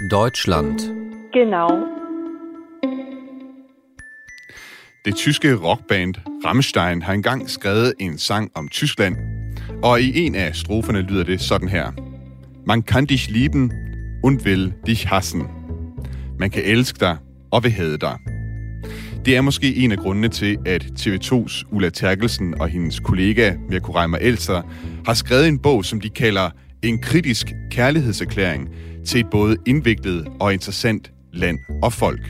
Deutschland. Genau. Det tyske rockband Rammstein har engang skrevet en sang om Tyskland, og i en af stroferne lyder det sådan her. Man kan dich lieben und will dich hassen. Man kan elske dig og vil hade dig. Det er måske en af grundene til, at TV2's Ulla Terkelsen og hendes kollega Mirko Reimer Elster har skrevet en bog, som de kalder en kritisk kærlighedserklæring til et både indviklet og interessant land og folk.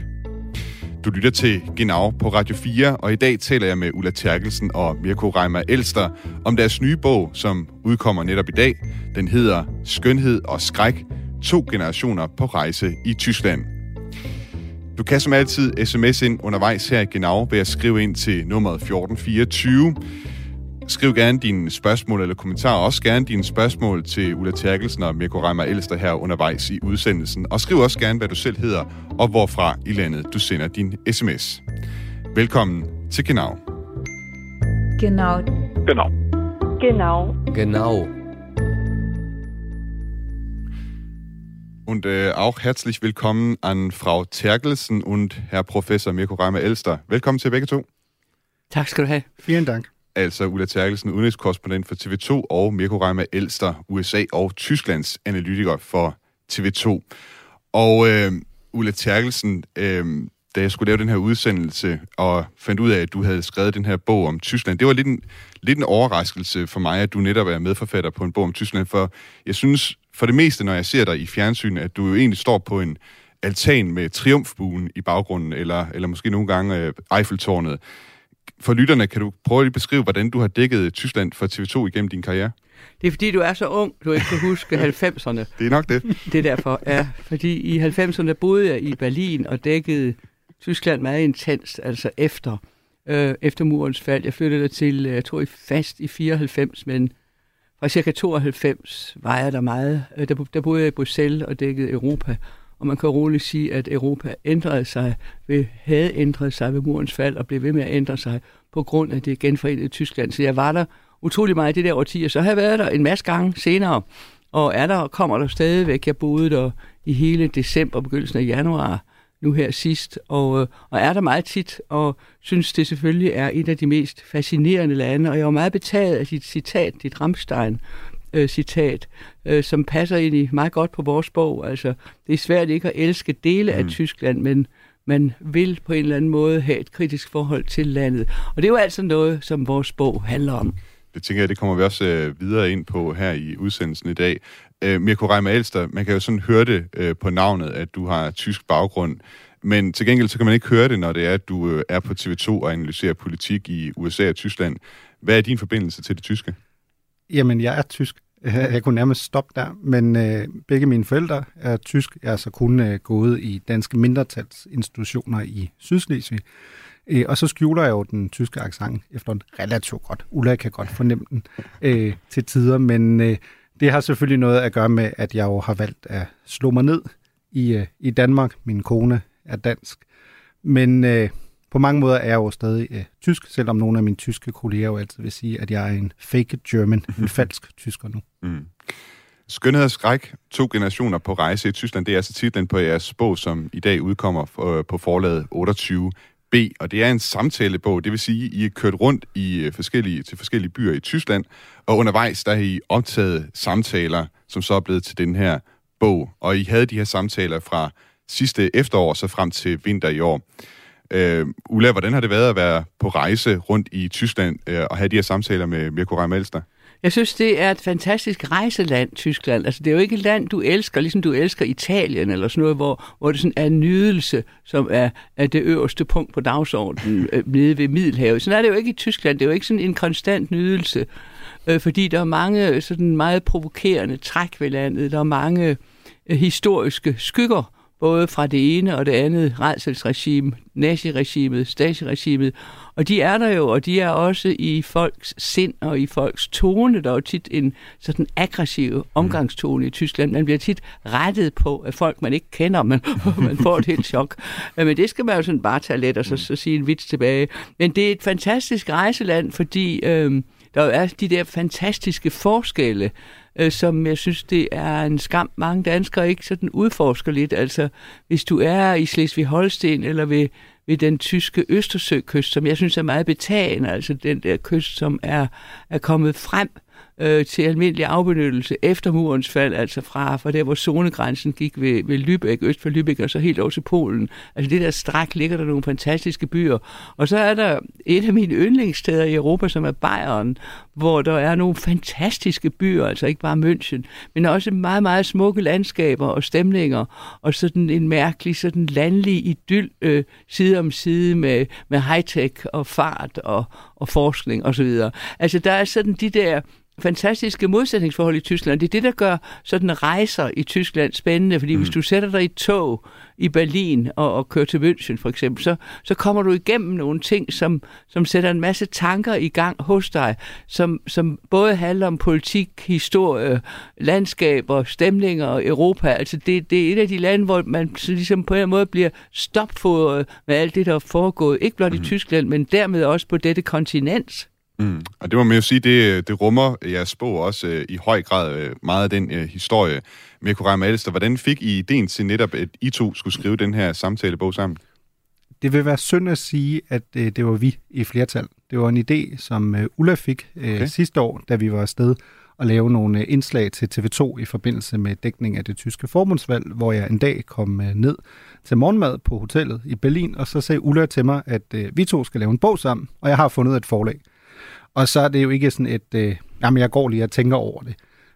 Du lytter til Genau på Radio 4, og i dag taler jeg med Ulla Terkelsen og Mirko Reimer Elster om deres nye bog, som udkommer netop i dag. Den hedder Skønhed og Skræk. To generationer på rejse i Tyskland. Du kan som altid sms ind undervejs her i Genau ved at skrive ind til nummeret 1424. Skriv gerne dine spørgsmål eller kommentarer, også gerne dine spørgsmål til Ulla Terkelsen og Mirko Reimer Elster her undervejs i udsendelsen. Og skriv også gerne, hvad du selv hedder og hvorfra i landet du sender din sms. Velkommen til Genau. Genau. Genau. Genau. Und äh, auch herzlich willkommen an Frau Terkelsen und Herr Professor Mirko Reimer Elster. Velkommen til begge to. Tak skal du have. Vielen Dank. Altså Ulla Terkelsen, udenrigskorrespondent for TV2, og Mirko Reima Elster, USA og Tysklands analytiker for TV2. Og øh, Ulla Terkelsen, øh, da jeg skulle lave den her udsendelse, og fandt ud af, at du havde skrevet den her bog om Tyskland, det var lidt en, lidt en overraskelse for mig, at du netop er medforfatter på en bog om Tyskland, for jeg synes for det meste, når jeg ser dig i fjernsyn, at du jo egentlig står på en altan med triumfbuen i baggrunden, eller, eller måske nogle gange øh, Eiffeltårnet. For lytterne, kan du prøve at beskrive, hvordan du har dækket Tyskland for TV2 igennem din karriere? Det er fordi, du er så ung, du ikke kan huske 90'erne. Det er nok det. Det er derfor, ja. Fordi i 90'erne boede jeg i Berlin og dækkede Tyskland meget intenst, altså efter, øh, efter murens fald. Jeg flyttede der til, øh, jeg tror, i fast i 94, men fra cirka 92 var jeg der meget. Øh, Der, der boede jeg i Bruxelles og dækkede Europa. Og man kan roligt sige, at Europa ændrede sig, ved, havde ændret sig ved murens fald og blev ved med at ændre sig på grund af det genforenede Tyskland. Så jeg var der utrolig meget i det der årti, så har jeg været der en masse gange senere. Og er der, kommer der stadigvæk. Jeg boede der i hele december, begyndelsen af januar, nu her sidst, og, øh, og er der meget tit, og synes det selvfølgelig er et af de mest fascinerende lande, og jeg var meget betaget af dit citat, dit Rammstein, øh, citat, øh, som passer egentlig meget godt på vores bog. Altså, det er svært ikke at elske dele af Mm. Tyskland, men man vil på en eller anden måde have et kritisk forhold til landet. Og det er jo altså noget, som vores bog handler om. Det tænker jeg, det kommer vi også øh, videre ind på her i udsendelsen i dag. Øh, Mirko Reimer Elster, man kan jo sådan høre det øh, på navnet, at du har tysk baggrund. Men til gengæld så kan man ikke høre det, når det er, at du øh, er på TV2 og analyserer politik i USA og Tyskland. Hvad er din forbindelse til det tyske? Jamen, jeg er tysk. Jeg kunne nærmest stoppe der, men øh, begge mine forældre er tysk. Jeg er så kun øh, gået i danske mindretalsinstitutioner i Sydslesvig. Øh, og så skjuler jeg jo den tyske accent efter en relativt godt. Ulla kan godt fornemme den øh, til tider, men øh, det har selvfølgelig noget at gøre med, at jeg jo har valgt at slå mig ned i, øh, i Danmark. Min kone er dansk. Men øh, på mange måder er jeg jo stadig øh, tysk, selvom nogle af mine tyske kolleger jo altid vil sige, at jeg er en fake German, en falsk tysker nu. Mm. Skønhed og skræk, to generationer på rejse i Tyskland, det er altså titlen på jeres bog, som i dag udkommer øh, på forlaget 28B, og det er en samtalebog, det vil sige, I er kørt rundt i øh, forskellige, til forskellige byer i Tyskland, og undervejs der har I optaget samtaler, som så er blevet til den her bog, og I havde de her samtaler fra sidste efterår, så frem til vinter i år. Øh, Ulla, hvordan har det været at være på rejse rundt i Tyskland øh, og have de her samtaler med Mirko Reimer Elster? Jeg synes, det er et fantastisk rejseland, Tyskland. Altså, det er jo ikke et land, du elsker, ligesom du elsker Italien eller sådan noget, hvor, hvor det sådan er nydelse, som er, er det øverste punkt på dagsordenen øh, nede ved Middelhavet. Sådan er det jo ikke i Tyskland. Det er jo ikke sådan en konstant nydelse, øh, fordi der er mange sådan meget provokerende træk ved landet. Der er mange øh, historiske skygger, både fra det ene og det andet redselsregime, naziregimet, stasi-regimet. Og de er der jo, og de er også i folks sind og i folks tone. Der er jo tit en sådan aggressiv omgangstone i Tyskland. Man bliver tit rettet på af folk, man ikke kender, men man får et helt chok. Men det skal man jo sådan bare tage let og så, så sige en vits tilbage. Men det er et fantastisk rejseland, fordi øh, der er de der fantastiske forskelle øh, som jeg synes, det er en skam, mange danskere ikke sådan udforsker lidt. Altså, hvis du er i Slesvig-Holsten eller ved, ved den tyske Østersøkyst, som jeg synes er meget betagende, altså den der kyst, som er, er kommet frem øh, øh, til almindelig afbenyttelse efter murens fald, altså fra, fra der, hvor zonegrænsen gik ved, ved Lübeck, øst for Lübeck, og så helt over til Polen. Altså det der stræk ligger der nogle fantastiske byer. Og så er der et af mine yndlingssteder i Europa, som er Bayern, hvor der er nogle fantastiske byer, altså ikke bare München, men også meget, meget smukke landskaber og stemninger, og sådan en mærkelig, sådan landlig idyll øh, side om side med, med high-tech og fart og, og forskning osv. Altså der er sådan de der fantastiske modsætningsforhold i Tyskland. Det er det, der gør sådan rejser i Tyskland spændende, fordi mm. hvis du sætter dig i tog i Berlin og, og kører til München for eksempel, så, så kommer du igennem nogle ting, som, som sætter en masse tanker i gang hos dig, som, som både handler om politik, historie, landskaber, stemninger og Europa. Altså det, det er et af de lande, hvor man så ligesom på en måde bliver stopfodret med alt det, der er foregået, ikke blot mm. i Tyskland, men dermed også på dette kontinent. Mm. Og det må man jo sige, det, det rummer jeres bog også øh, i høj grad øh, meget af den øh, historie. med Koram Alster, hvordan fik I ideen til netop, at I to skulle skrive den her samtalebog sammen? Det vil være synd at sige, at øh, det var vi i flertal. Det var en idé, som øh, Ulla fik øh, okay. sidste år, da vi var afsted og lave nogle øh, indslag til TV2 i forbindelse med dækning af det tyske forbundsvalg, hvor jeg en dag kom øh, ned til morgenmad på hotellet i Berlin, og så sagde Ulla til mig, at øh, vi to skal lave en bog sammen, og jeg har fundet et forlag. Og så er det jo ikke sådan et, øh, jamen jeg går lige og tænker over det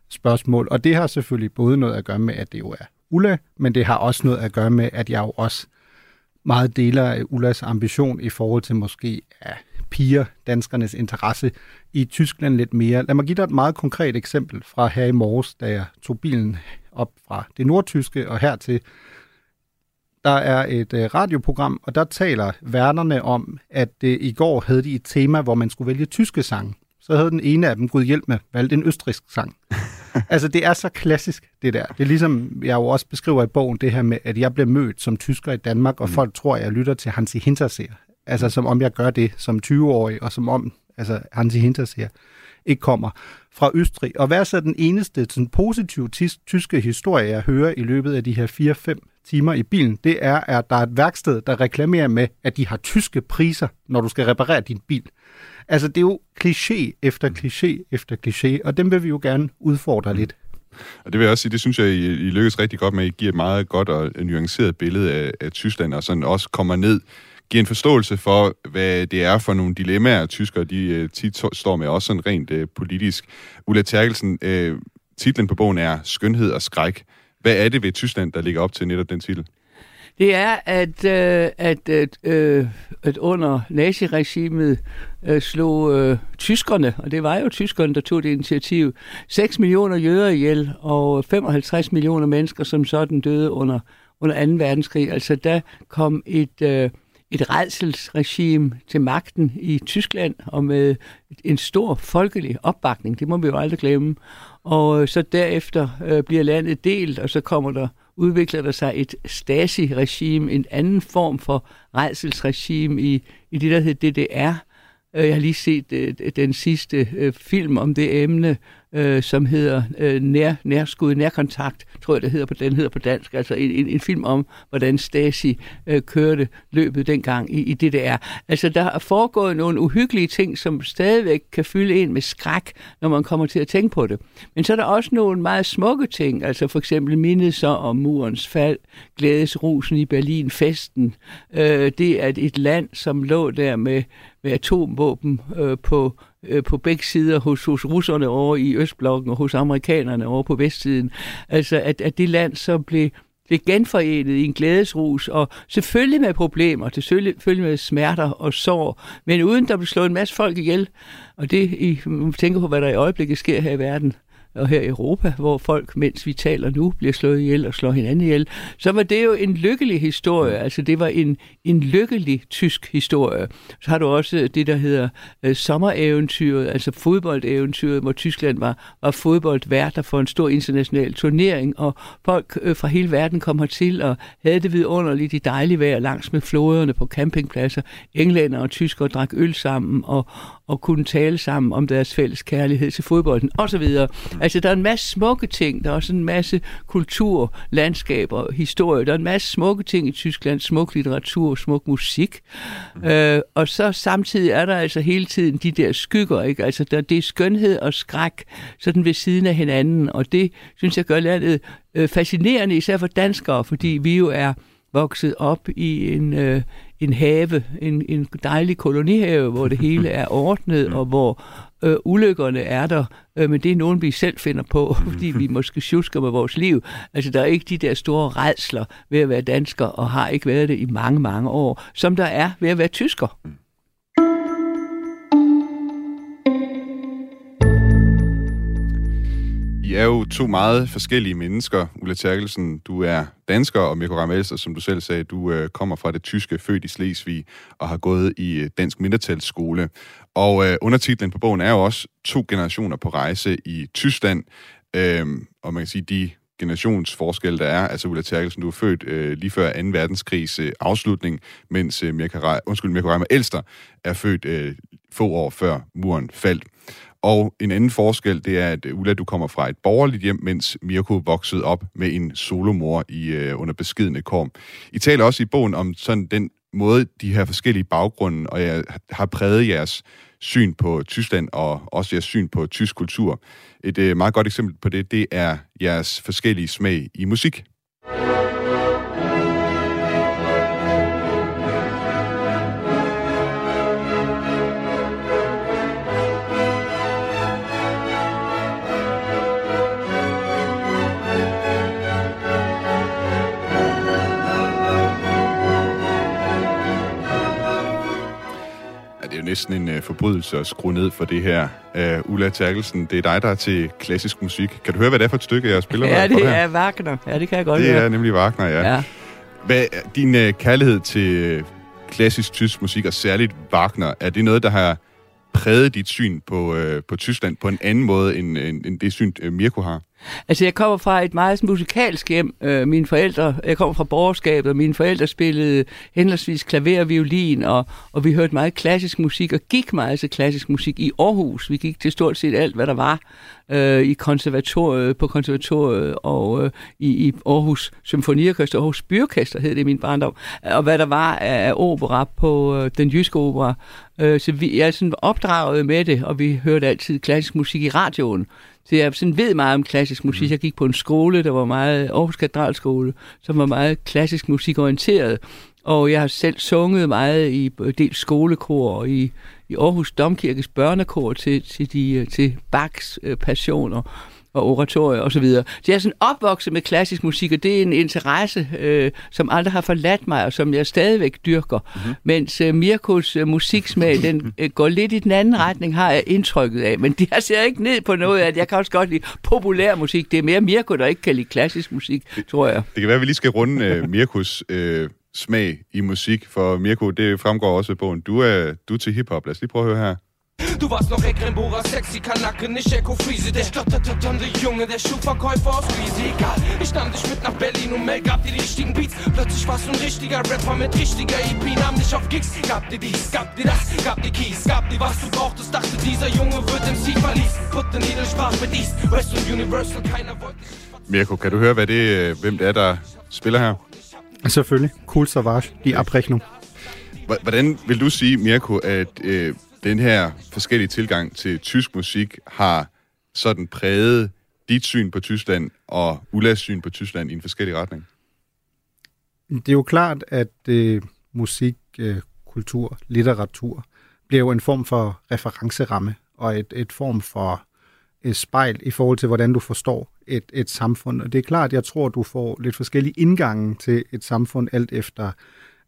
spørgsmål. Og det har selvfølgelig både noget at gøre med, at det jo er Ulla, men det har også noget at gøre med, at jeg jo også meget deler Ullas ambition i forhold til måske at piger danskernes interesse i Tyskland lidt mere. Lad mig give dig et meget konkret eksempel fra her i morges, da jeg tog bilen op fra det nordtyske og hertil der er et øh, radioprogram, og der taler værnerne om, at øh, i går havde de et tema, hvor man skulle vælge tyske sange. Så havde den ene af dem, Gud hjælp med, valgt en østrisk sang. altså, det er så klassisk, det der. Det er ligesom, jeg jo også beskriver i bogen, det her med, at jeg bliver mødt som tysker i Danmark, og mm. folk tror, at jeg lytter til Hansi Hinterseer. Altså, som om jeg gør det som 20-årig, og som om altså, Hansi Hinterseer ikke kommer fra Østrig. Og hvad er så den eneste sådan, positive tyske historie, jeg hører i løbet af de her 4-5 timer i bilen, det er, at der er et værksted, der reklamerer med, at de har tyske priser, når du skal reparere din bil. Altså, det er jo kliché efter kliché efter kliché, og dem vil vi jo gerne udfordre lidt. Og det vil jeg også sige, det synes jeg, I, I lykkes rigtig godt med. I giver et meget godt og nuanceret billede af, af Tyskland, og sådan også kommer ned, giver en forståelse for, hvad det er for nogle dilemmaer, tyskere de øh, tit står med, også sådan rent øh, politisk. Ulla Terkelsen, øh, titlen på bogen er Skønhed og skræk. Hvad er det ved Tyskland, der ligger op til netop den titel? Det er, at, øh, at, at, øh, at under naziregimet øh, slog øh, tyskerne, og det var jo tyskerne, der tog det initiativ, 6 millioner jøder ihjel og 55 millioner mennesker, som sådan døde under, under 2. verdenskrig. Altså der kom et... Øh, et redselsregime til magten i Tyskland, og med en stor folkelig opbakning, det må vi jo aldrig glemme. Og øh, så derefter øh, bliver landet delt, og så kommer der udvikler der sig et Stasi-regime, en anden form for redselsregime i, i det, der hedder DDR. Øh, jeg har lige set øh, den sidste øh, film om det emne, øh, som hedder øh, nær, Nærskud, Nærkontakt, tror jeg, det hedder på, den hedder på dansk, altså en, en, en film om, hvordan Stasi øh, kørte løbet dengang i, i DDR. Altså, der er foregået nogle uhyggelige ting, som stadigvæk kan fylde en med skræk, når man kommer til at tænke på det. Men så er der også nogle meget smukke ting, altså for eksempel mindet så om murens fald, glædesrusen i Berlin, festen. Øh, det er et land, som lå der med, med atomvåben øh, på øh, på begge sider, hos, hos russerne over i Østblokken og hos amerikanerne over på vestsiden. Altså, at, at det land så blev, blev genforenet i en glædesrus, og selvfølgelig med problemer, selvfølgelig med smerter og sår, men uden der blev slået en masse folk ihjel. Og det, I tænker på, hvad der i øjeblikket sker her i verden, og her i Europa, hvor folk, mens vi taler nu, bliver slået ihjel og slår hinanden ihjel, så var det jo en lykkelig historie. Altså det var en, en lykkelig tysk historie. Så har du også det, der hedder uh, sommereventyret, altså fodboldeventyret, hvor Tyskland var, var fodboldværter for en stor international turnering, og folk uh, fra hele verden kom hertil og havde det vidunderligt i dejligt vejr langs med floderne på campingpladser. Englænder og tyskere drak øl sammen, og, og kunne tale sammen om deres fælles kærlighed til fodbolden osv. Altså, der er en masse smukke ting. Der er også en masse kultur, landskaber, historie. Der er en masse smukke ting i Tyskland. Smuk litteratur, smuk musik. Mm. Øh, og så samtidig er der altså hele tiden de der skygger, ikke? Altså, der, det er skønhed og skræk, sådan ved siden af hinanden. Og det, synes jeg, gør landet øh, fascinerende, især for danskere, fordi vi jo er vokset op i en, øh, en have, en, en dejlig kolonihave, hvor det hele er ordnet, og hvor øh, ulykkerne er der, øh, men det er nogen, vi selv finder på, fordi vi måske tjusker med vores liv. Altså, der er ikke de der store redsler ved at være dansker, og har ikke været det i mange, mange år, som der er ved at være tysker. I er jo to meget forskellige mennesker. Ulla Terkelsen, du er dansker, og Mikko Ramelser, som du selv sagde, du øh, kommer fra det tyske, født i Slesvig, og har gået i øh, dansk mindretalsskole. Og øh, undertitlen på bogen er jo også to generationer på rejse i Tyskland. Øh, og man kan sige, de generationsforskel, der er. Altså Ulla Terkelsen, du er født øh, lige før 2. verdenskrigs øh, afslutning, mens øh, Mirko, undskyld, Mirko Reimer Elster er født øh, få år før muren faldt. Og en anden forskel, det er, at øh, Ulla, du kommer fra et borgerligt hjem, mens Mirko voksede op med en solomor i, øh, under beskidende korm. I taler også i bogen om sådan den måde, de her forskellige baggrunde, og jeg har præget jeres syn på Tyskland og også jeres syn på tysk kultur. Et øh, meget godt eksempel på det, det er jeres forskellige smag i musik. Næsten en uh, forbrydelse at skrue ned for det her. Uh, Ulla Terkelsen, det er dig, der er til klassisk musik. Kan du høre, hvad det er for et stykke, jeg spiller? Ja, det er Wagner. Ja, det kan jeg godt Det høre. er nemlig Wagner, ja. ja. Hvad er din uh, kærlighed til klassisk tysk musik, og særligt Wagner, er det noget, der har præget dit syn på, uh, på Tyskland på en anden måde, end, end, end det syn, uh, Mirko har? Altså, jeg kommer fra et meget musikalsk hjem. Øh, mine forældre, jeg kommer fra borgerskabet, og mine forældre spillede henholdsvis klaver og violin, og, og vi hørte meget klassisk musik, og gik meget til klassisk musik i Aarhus. Vi gik til stort set alt, hvad der var øh, i konservatoriet, på konservatoriet, og øh, i, i Aarhus Symfoniorkester, Aarhus Byorkester hed det i min barndom, og hvad der var af, af opera på øh, den jyske opera. Øh, så vi, jeg er sådan opdraget med det, og vi hørte altid klassisk musik i radioen. Så jeg sådan ved meget om klassisk musik. Mm. Jeg gik på en skole, der var meget, Aarhus Katedralskole, som var meget klassisk musikorienteret. Og jeg har selv sunget meget i dels skolekor og i, i Aarhus Domkirkes børnekor til, til, de, til Bachs øh, passioner og oratorier osv. Så, så jeg er sådan opvokset med klassisk musik, og det er en interesse, øh, som aldrig har forladt mig, og som jeg stadigvæk dyrker. Mm-hmm. Mens øh, Mirkos øh, musiksmag, den øh, går lidt i den anden retning, har jeg indtrykket af. Men jeg ser ikke ned på noget af det. Jeg kan også godt lide populær musik. Det er mere Mirko, der ikke kan lide klassisk musik, tror jeg. Det kan være, at vi lige skal runde øh, Mirkos øh, smag i musik, for Mirko, det fremgår også i bogen. Du er, du er til hiphop. Lad os lige prøve at høre her. Du warst noch Eckrenbohrer, sexy Kanacke, nicht Echo Friese Der stotterte Junge, der Schuhverkäufer aus Friese. Egal, ich nahm dich mit nach Berlin und Mel gab dir die richtigen Beats. Plötzlich warst du ein richtiger Rapper mit richtiger EP Nahm dich auf Gigs, gab dir dies, gab dir das, gab dir Keys Gab dir was du brauchtest, dachte dieser Junge wird im MC verließ. Put the needle, sprach mit East, West und Universal, keiner wollte Mirko, kan du høre, hvad det, øh, hvem det er, der spiller her? Selvfølgelig. Cool Savage, de Abrechnung. Hvordan vil du sige, Mirko, at øh, den her forskellige tilgang til tysk musik har sådan præget dit syn på Tyskland og Ullas syn på Tyskland i en forskellig retning? Det er jo klart, at øh, musik, øh, kultur, litteratur bliver jo en form for referenceramme og et, et form for et spejl i forhold til, hvordan du forstår et, et samfund. Og det er klart, jeg tror, du får lidt forskellige indgange til et samfund, alt efter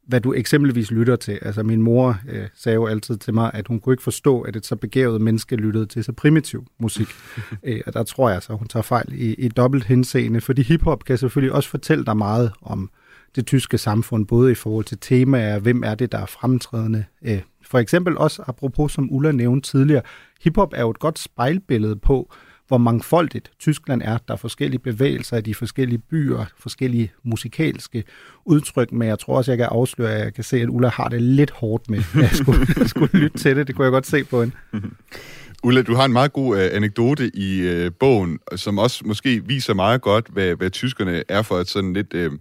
hvad du eksempelvis lytter til. Altså min mor øh, sagde jo altid til mig, at hun kunne ikke forstå, at et så begavet menneske lyttede til så primitiv musik. Øh, og der tror jeg så, hun tager fejl i, i dobbelt henseende, fordi hiphop kan selvfølgelig også fortælle dig meget om det tyske samfund, både i forhold til temaer, hvem er det, der er fremtrædende. Øh, for eksempel også, apropos som Ulla nævnte tidligere, hiphop er jo et godt spejlbillede på, hvor mangfoldigt Tyskland er. Der er forskellige bevægelser i de forskellige byer, forskellige musikalske udtryk, men jeg tror også, jeg kan afsløre, at jeg kan se, at Ulla har det lidt hårdt med, at jeg skulle, jeg skulle lytte til det. Det kunne jeg godt se på hende. Ulla, du har en meget god øh, anekdote i øh, bogen, som også måske viser meget godt, hvad, hvad tyskerne er for et sådan lidt øh,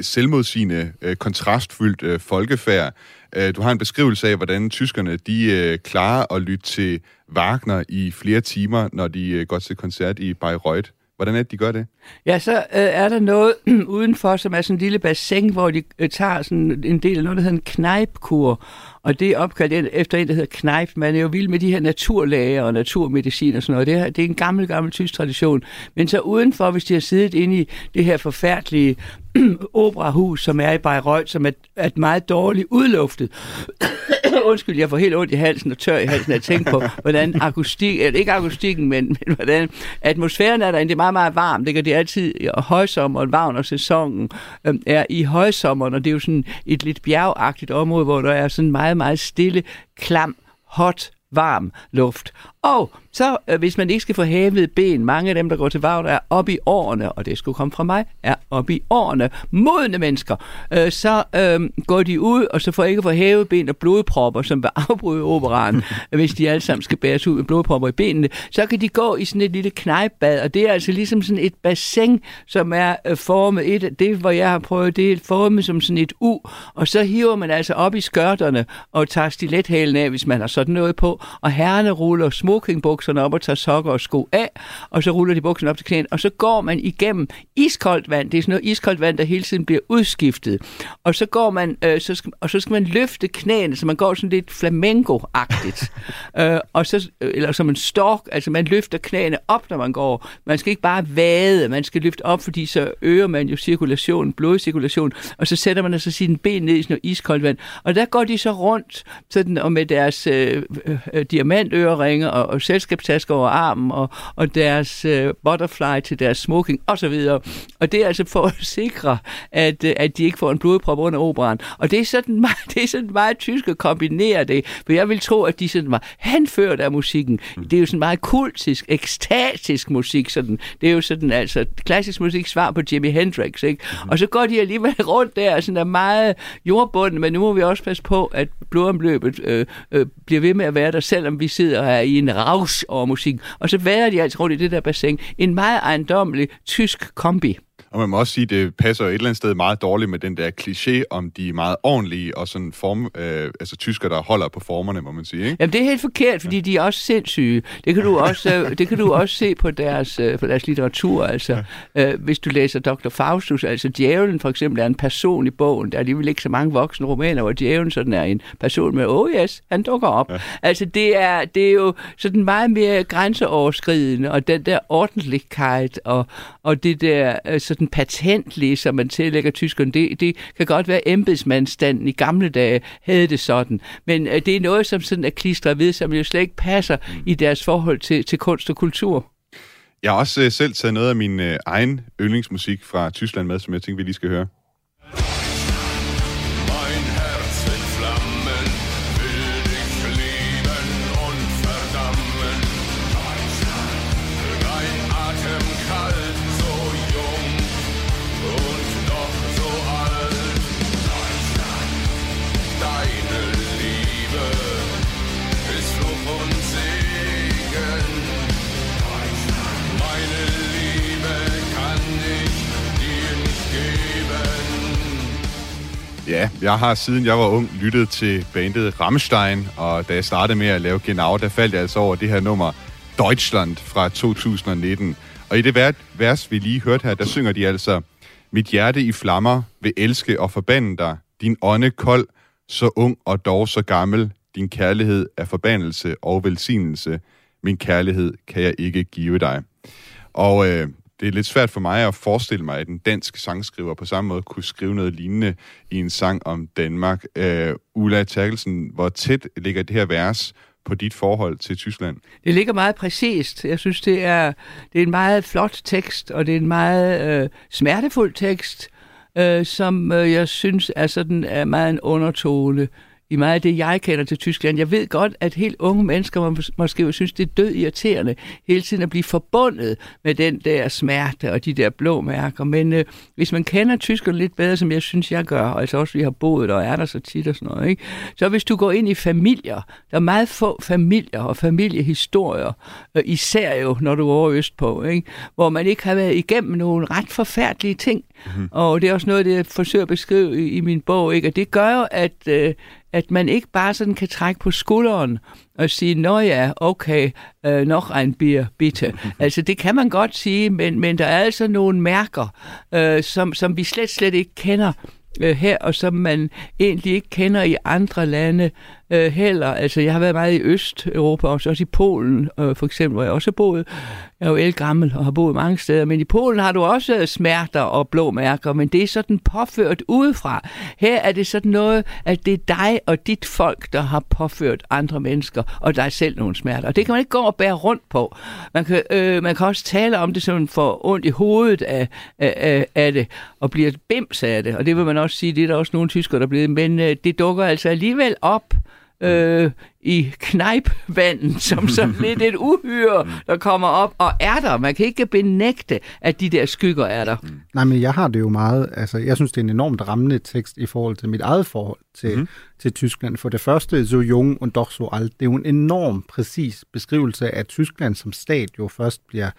selvmodsigende, øh, kontrastfyldt øh, folkefærd. Øh, du har en beskrivelse af, hvordan tyskerne de øh, klarer at lytte til Wagner i flere timer, når de øh, går til koncert i Bayreuth. Hvordan er det, de gør det? Ja, så øh, er der noget udenfor, som er sådan en lille bassin, hvor de øh, tager sådan en del af noget, der hedder en knejpkur. Og det er opkaldt efter en, der hedder Kneip. Man er jo vild med de her naturlæger og naturmedicin og sådan noget. Det er, det er en gammel, gammel tysk tradition. Men så udenfor, hvis de har siddet inde i det her forfærdelige operahus, som er i Bayreuth, som er, er meget dårligt udluftet. Undskyld, jeg får helt ondt i halsen og tør i halsen at tænke på, hvordan akustik, eller ikke akustikken, men, men hvordan atmosfæren er derinde. Det er meget, meget varmt. Det er det altid i højsommer og varm, og sæsonen øhm, er i højsommeren, og det er jo sådan et lidt bjergagtigt område, hvor der er sådan meget, meget stille, klam, hot, varm luft. Og så, øh, hvis man ikke skal få hævet ben, mange af dem, der går til Wagner, er oppe i årene, og det skulle komme fra mig, er oppe i årene, modne mennesker, øh, så øh, går de ud, og så får ikke få hævet ben og blodpropper, som vil afbryde operaen, hvis de alle sammen skal bæres ud med blodpropper i benene, så kan de gå i sådan et lille knejpbad, og det er altså ligesom sådan et bassin, som er øh, formet, et, det hvor jeg har prøvet, det er formet som sådan et U, og så hiver man altså op i skørterne og tager stilethælen af, hvis man har sådan noget på, og herrerne ruller smokingbukserne op og tager sokker og sko af, og så ruller de bukserne op til knæene, og så går man igennem iskoldt vand. Det er sådan noget iskoldt vand, der hele tiden bliver udskiftet. Og så går man, øh, så skal, og så skal man løfte knæene, så man går sådan lidt flamenco-agtigt. øh, og så, eller som en stork, altså man løfter knæene op, når man går. Man skal ikke bare vade, man skal løfte op, fordi så øger man jo cirkulationen, blodcirkulation, og så sætter man altså sine ben ned i sådan noget iskoldt vand. Og der går de så rundt, sådan, og med deres øh, øh, diamantøreringe og, og selskabstasker over armen og, og deres øh, butterfly til deres smoking osv. Og det er altså for at sikre, at, øh, at de ikke får en blodprop under operan. Og det er sådan meget, det er sådan meget tysk at kombinere det, for jeg vil tro, at de sådan var henført af musikken. Mm. Det er jo sådan meget kultisk, ekstatisk musik. Sådan. Det er jo sådan altså klassisk musik svar på Jimi Hendrix. Ikke? Mm. Og så går de alligevel rundt der, sådan er meget jordbunden, men nu må vi også passe på, at blodomløbet øh, øh, bliver ved med at være der, selvom vi sidder her i en en raus over musikken. Og så vader de altså rundt i det der bassin. En meget ejendommelig tysk kombi. Og man må også sige, at det passer et eller andet sted meget dårligt med den der kliché om de meget ordentlige og sådan form, øh, altså tysker, der holder på formerne, må man sige. Ikke? Jamen det er helt forkert, fordi ja. de er også sindssyge. Det kan du også, øh, det kan du også se på deres, øh, på deres litteratur. Altså, ja. øh, hvis du læser Dr. Faustus, altså djævlen for eksempel er en person i bogen. Der er alligevel ikke så mange voksne romaner, hvor djævlen sådan er en person med, oh yes, han dukker op. Ja. Altså det er, det er jo sådan meget mere grænseoverskridende, og den der ordentlighed og, og det der øh, sådan sådan patentlige, som man tillægger tyskerne. Det, det kan godt være, at embedsmandstanden i gamle dage havde det sådan. Men øh, det er noget, som sådan er klistret ved, som jo slet ikke passer mm. i deres forhold til, til kunst og kultur. Jeg har også øh, selv taget noget af min øh, egen yndlingsmusik fra Tyskland med, som jeg tænker, vi lige skal høre. Jeg har siden jeg var ung lyttet til bandet Rammstein, og da jeg startede med at lave Genau, der faldt jeg altså over det her nummer Deutschland fra 2019. Og i det vers, vi lige hørte her, der synger de altså, Mit hjerte i flammer vil elske og forbande dig, din ånde kold, så ung og dog så gammel, din kærlighed er forbandelse og velsignelse, min kærlighed kan jeg ikke give dig. Og øh, det er lidt svært for mig at forestille mig, at en dansk sangskriver på samme måde kunne skrive noget lignende i en sang om Danmark. Øh, Ulla Terkelsen, hvor tæt ligger det her vers på dit forhold til Tyskland? Det ligger meget præcist. Jeg synes, det er, det er en meget flot tekst, og det er en meget øh, smertefuld tekst, øh, som øh, jeg synes er sådan er meget en undertone i meget af det, jeg kender til Tyskland. Jeg ved godt, at helt unge mennesker må, måske jo synes, det er død irriterende hele tiden at blive forbundet med den der smerte og de der blå mærker. Men øh, hvis man kender tyskerne lidt bedre, som jeg synes, jeg gør, altså også vi har boet og er der så tit og sådan noget, ikke? så hvis du går ind i familier, der er meget få familier og familiehistorier, øh, især jo, når du er over østpå, ikke? hvor man ikke har været igennem nogle ret forfærdelige ting. Mm-hmm. Og det er også noget, det jeg forsøger at beskrive i, i min bog, ikke? og det gør jo, at, øh, at man ikke bare sådan kan trække på skulderen og sige, nå ja, okay, øh, nok en bier, bitte. altså det kan man godt sige, men, men der er altså nogle mærker, øh, som, som vi slet, slet ikke kender øh, her, og som man egentlig ikke kender i andre lande øh, heller. Altså, jeg har været meget i Østeuropa, også, også i Polen, øh, for eksempel, hvor jeg også har boet. Jeg er jo gammel og har boet mange steder, men i Polen har du også øh, smerter og blå mærker, men det er sådan påført udefra. Her er det sådan noget, at det er dig og dit folk, der har påført andre mennesker, og dig selv nogle smerter. Og det kan man ikke gå og bære rundt på. Man kan, øh, man kan også tale om det, sådan for ondt i hovedet af, af, af det, og bliver bims af det. Og det vil man også sige, det er der også nogle tyskere, der er blevet, men øh, det dukker altså alligevel op øh, i knejpvandet, som sådan lidt et uhyre, der kommer op og er der. Man kan ikke benægte, at de der skygger er der. Mm. Nej, men jeg har det jo meget, altså jeg synes, det er en enormt rammende tekst i forhold til mit eget forhold til, mm. til Tyskland. For det første, så jung und doch so alt, det er jo en enorm præcis beskrivelse af Tyskland som stat jo først bliver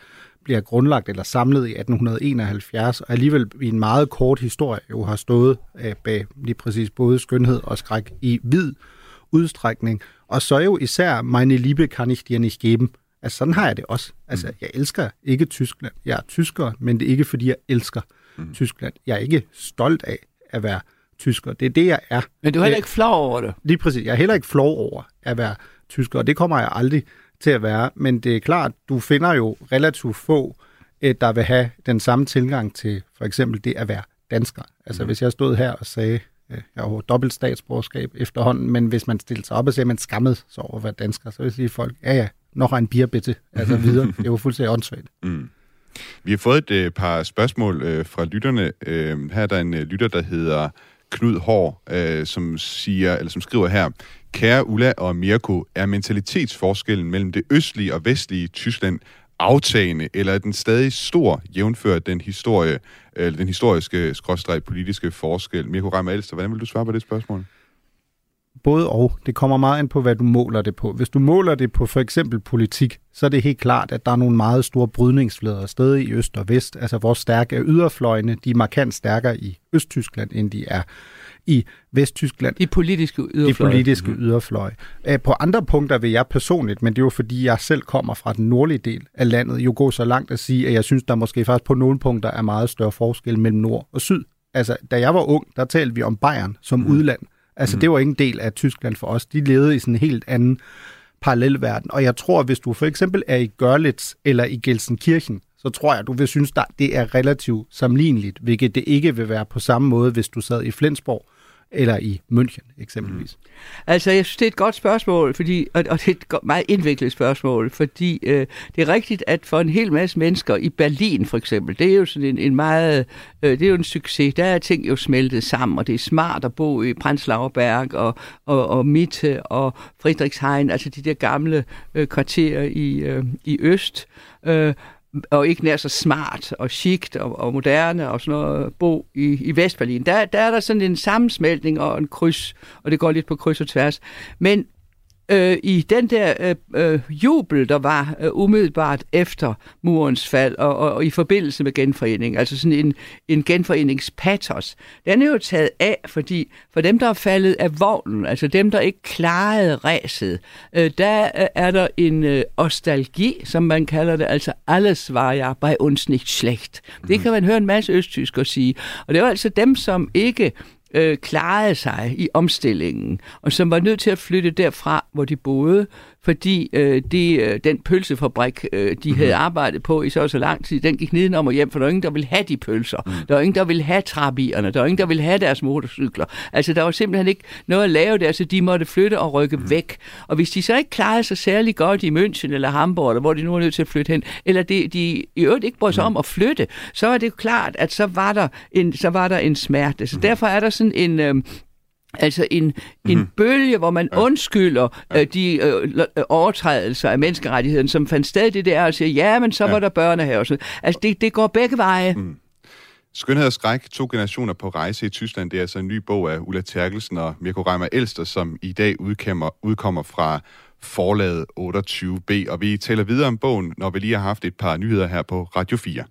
bliver grundlagt eller samlet i 1871, og alligevel i en meget kort historie jo har stået øh, bag lige præcis både skønhed og skræk i vid udstrækning. Og så jo især, meine Liebe kann ich dir nicht geben. Altså sådan har jeg det også. Altså, mm. jeg elsker ikke Tyskland. Jeg er tysker, men det er ikke, fordi jeg elsker mm. Tyskland. Jeg er ikke stolt af at være tysker. Det er det, jeg er. Men du er heller ikke flov over det. Lige præcis. Jeg er heller ikke flov over at være tysker, og det kommer jeg aldrig til at være. Men det er klart, du finder jo relativt få, øh, der vil have den samme tilgang til for eksempel det at være dansker. Altså mm. hvis jeg stod her og sagde, jeg har jo dobbelt statsborgerskab efterhånden, men hvis man stiller sig op og siger, at man skammet sig over at være dansker, så vil sige folk, ja ja, nok en bierbitte, altså videre. Det er jo fuldstændig åndssvagt. Mm. Vi har fået et øh, par spørgsmål øh, fra lytterne. Øh, her er der en øh, lytter, der hedder Knud Hår, øh, som siger, eller som skriver her, Kære Ulla og Mirko, er mentalitetsforskellen mellem det østlige og vestlige Tyskland aftagende, eller er den stadig stor, jævnført den historie, eller den historiske, skråstreg politiske forskel? Mirko Reimer Elster, hvordan vil du svare på det spørgsmål? Både og. Det kommer meget ind på, hvad du måler det på. Hvis du måler det på for eksempel politik, så er det helt klart, at der er nogle meget store brydningsflader stadig i øst og vest. Altså vores stærke yderfløjene, de er markant stærkere i Østtyskland, end de er i Vesttyskland. De politiske yderfløje. De politiske mm. yderfløje. På andre punkter vil jeg personligt, men det er jo fordi, jeg selv kommer fra den nordlige del af landet, jo gå så langt at sige, at jeg synes, der måske faktisk på nogle punkter er meget større forskel mellem nord og syd. Altså, da jeg var ung, der talte vi om Bayern som mm. udland. Altså, mm. det var ikke en del af Tyskland for os. De levede i sådan en helt anden parallelverden. Og jeg tror, hvis du for eksempel er i Görlitz eller i Gelsenkirchen, så tror jeg, du vil synes, at det er relativt sammenligneligt, hvilket det ikke vil være på samme måde, hvis du sad i Flensborg eller i München eksempelvis? Mm. Altså, jeg synes, det er et godt spørgsmål, fordi, og, og det er et meget indviklet spørgsmål, fordi øh, det er rigtigt, at for en hel masse mennesker i Berlin for eksempel, det er jo sådan en, en meget, øh, det er jo en succes, der er ting jo smeltet sammen, og det er smart at bo i Prenzlauer Berg og, og, og Mitte og Friedrichshain, altså de der gamle øh, kvarterer i, øh, i Øst. Øh, og ikke nær så smart og chic og, og moderne og sådan noget bo i, i Vestberlin. Der, der er der sådan en sammensmeltning og en kryds, og det går lidt på kryds og tværs. Men øh, i den der øh, øh, jubel, der var øh, umiddelbart efter murens fald og, og, og i forbindelse med genforening, altså sådan en, en genforeningspatos, den er jo taget af, fordi for dem, der er faldet af vognen, altså dem, der ikke klarede ræset, øh, der øh, er der en øh, nostalgi, som man kalder det, altså alles var ja bei uns nicht schlecht. Det mhm. kan man høre en masse østtysker sige. Og det var altså dem, som ikke øh, klarede sig i omstillingen, og som var nødt til at flytte derfra, hvor de boede, fordi øh, det, øh, den pølsefabrik, øh, de mm-hmm. havde arbejdet på i så så lang tid, den gik nedenom og hjem, for der var ingen, der ville have de pølser. Mm. Der var ingen, der ville have trabierne. Der var ingen, der ville have deres motorcykler. Altså, der var simpelthen ikke noget at lave der, så de måtte flytte og rykke mm. væk. Og hvis de så ikke klarede sig særlig godt i München eller Hamburg, eller hvor de nu er nødt til at flytte hen, eller de, de i øvrigt ikke brød sig mm. om at flytte, så er det jo klart, at så var der en, så var der en smerte. Så mm. derfor er der sådan en... Øh, Altså en, mm. en mhm. bølge, hvor man ja. undskylder ja. Øh, de øh, øh, overtrædelser af menneskerettigheden, som fandt sted det der og siger, ja, men så ja. var der børnehave. Så, altså det, det går begge veje. Mm. Skønhed og skræk, to generationer på rejse i Tyskland, det er altså en ny bog af Ulla Terkelsen og Mirko Reimer Elster, som i dag udkommer, udkommer fra forlaget 28b. Og vi taler videre om bogen, når vi lige har haft et par nyheder her på Radio 4.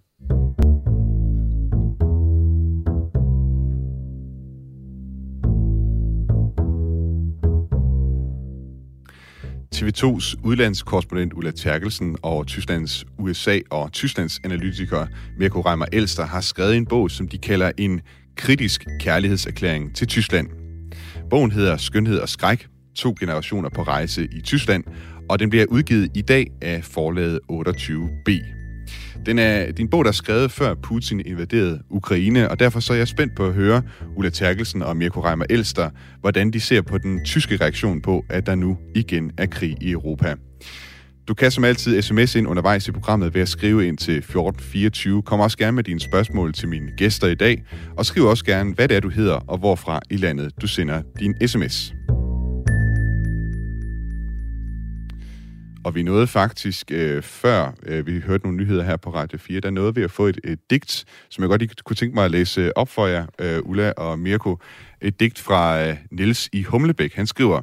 TV2's udlandskorrespondent Ulla Terkelsen og Tysklands USA og Tysklands analytiker Mirko Reimer Elster har skrevet en bog, som de kalder en kritisk kærlighedserklæring til Tyskland. Bogen hedder Skønhed og Skræk, to generationer på rejse i Tyskland, og den bliver udgivet i dag af forlaget 28B. Den er din bog, der er skrevet før Putin invaderede Ukraine, og derfor så er jeg spændt på at høre Ulla Terkelsen og Mirko Reimer Elster, hvordan de ser på den tyske reaktion på, at der nu igen er krig i Europa. Du kan som altid sms ind undervejs i programmet ved at skrive ind til 1424. Kom også gerne med dine spørgsmål til mine gæster i dag, og skriv også gerne, hvad det er, du hedder, og hvorfra i landet du sender din sms. Og vi nåede faktisk, øh, før øh, vi hørte nogle nyheder her på Radio 4, der nåede vi at få et, et digt, som jeg godt lige kunne tænke mig at læse øh, op for jer, øh, Ulla og Mirko. Et digt fra øh, Niels i Humlebæk. Han skriver,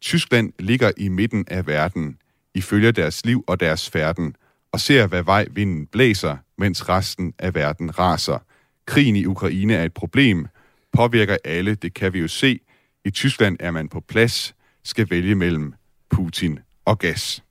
Tyskland ligger i midten af verden. I følger deres liv og deres færden, og ser, hvad vej vinden blæser, mens resten af verden raser. Krigen i Ukraine er et problem, påvirker alle, det kan vi jo se. I Tyskland er man på plads, skal vælge mellem Putin og gas.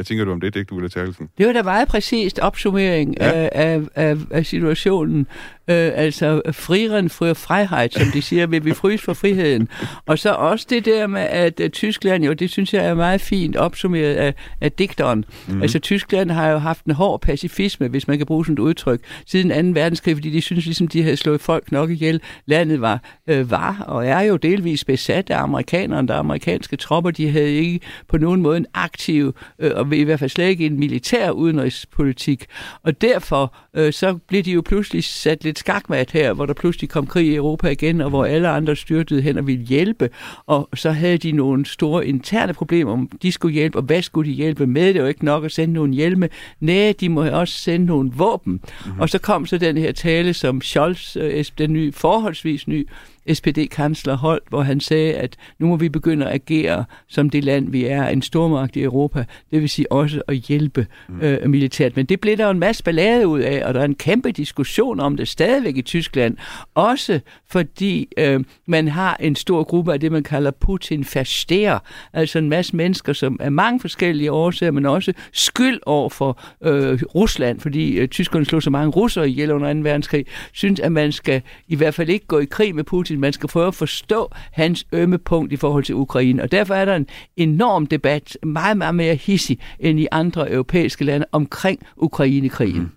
Hvad tænker du om det, Digte Ulla Terkelsen? Det var da meget præcist opsummering ja. af, af, af, af situationen. Øh, altså friren for Freiheit, som de siger, vil vi fryse for friheden. Og så også det der med, at Tyskland, jo, det synes jeg er meget fint opsummeret af, af digteren. Mm-hmm. Altså Tyskland har jo haft en hård pacifisme, hvis man kan bruge sådan et udtryk, siden 2. verdenskrig, fordi de synes ligesom, de havde slået folk nok ihjel. Landet var, øh, var og er jo delvis besat af amerikanerne. Der amerikanske tropper, de havde ikke på nogen måde en aktiv, øh, og i hvert fald slet ikke en militær udenrigspolitik. Og derfor øh, så blev de jo pludselig sat lidt skakmat her, hvor der pludselig kom krig i Europa igen, og hvor alle andre styrtede hen og ville hjælpe. Og så havde de nogle store interne problemer, om de skulle hjælpe, og hvad skulle de hjælpe med? Det var ikke nok at sende nogle hjelme. Nej, de må også sende nogle våben. Mm-hmm. Og så kom så den her tale, som Scholz, øh, den nye, forholdsvis ny SPD-kansler holdt, hvor han sagde, at nu må vi begynde at agere som det land, vi er, en stormagt i Europa. Det vil sige også at hjælpe mm. øh, militært. Men det blev der en masse ballade ud af, og der er en kæmpe diskussion om det stadigvæk i Tyskland. Også fordi øh, man har en stor gruppe af det, man kalder putin faster altså en masse mennesker, som er mange forskellige årsager, men også skyld over for øh, Rusland, fordi øh, tyskerne slog så mange russere ihjel under 2. verdenskrig, synes, at man skal i hvert fald ikke gå i krig med Putin, man skal prøve at forstå hans ømme punkt i forhold til Ukraine. Og derfor er der en enorm debat, meget, meget mere hissig end i andre europæiske lande, omkring Ukraine-krigen. Mm.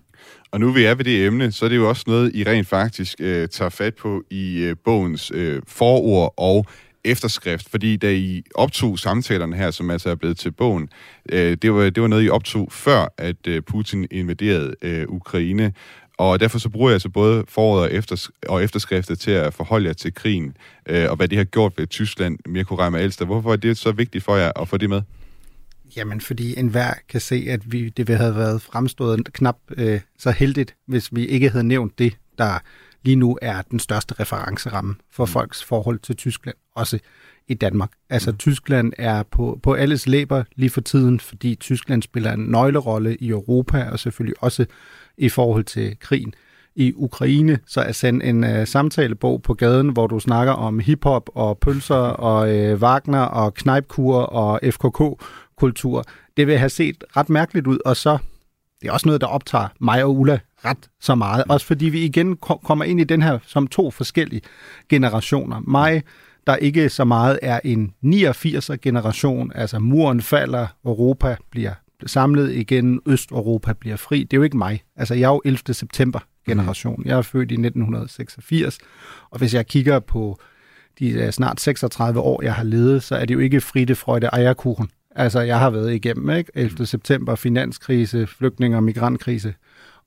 Og nu vi er ved det emne, så er det jo også noget, I rent faktisk øh, tager fat på i øh, bogens øh, forord og efterskrift, fordi da I optog samtalerne her, som altså er blevet til bogen, øh, det, var, det var noget, I optog før, at øh, Putin invaderede øh, Ukraine. Og derfor så bruger jeg altså både foråret og, efter, og efterskriftet til at forholde jer til krigen, øh, og hvad det har gjort ved Tyskland, Mirko Reimer Elster. Hvorfor er det så vigtigt for jer at få det med? Jamen, fordi enhver kan se, at vi, det ville have været fremstået knap øh, så heldigt, hvis vi ikke havde nævnt det, der lige nu er den største referenceramme for mm. folks forhold til Tyskland, også i Danmark. Altså, mm. Tyskland er på, på alles læber lige for tiden, fordi Tyskland spiller en nøglerolle i Europa, og selvfølgelig også i forhold til krigen i Ukraine, så er sendt en uh, samtalebog på gaden, hvor du snakker om hiphop og pølser og uh, Wagner og knejpkur og FKK-kultur. Det vil have set ret mærkeligt ud, og så det er også noget, der optager mig og Ulla ret så meget. Også fordi vi igen kommer ind i den her som to forskellige generationer. Mig, der ikke så meget er en 89'er generation, altså muren falder, Europa bliver samlet igen, Østeuropa bliver fri. Det er jo ikke mig. Altså, jeg er jo 11. september generation. Mm. Jeg er født i 1986, og hvis jeg kigger på de øh, snart 36 år, jeg har levet, så er det jo ikke Fride Freude Eierkuchen. Altså, jeg har været igennem, ikke? 11. Mm. september, finanskrise, flygtninge og migrantkrise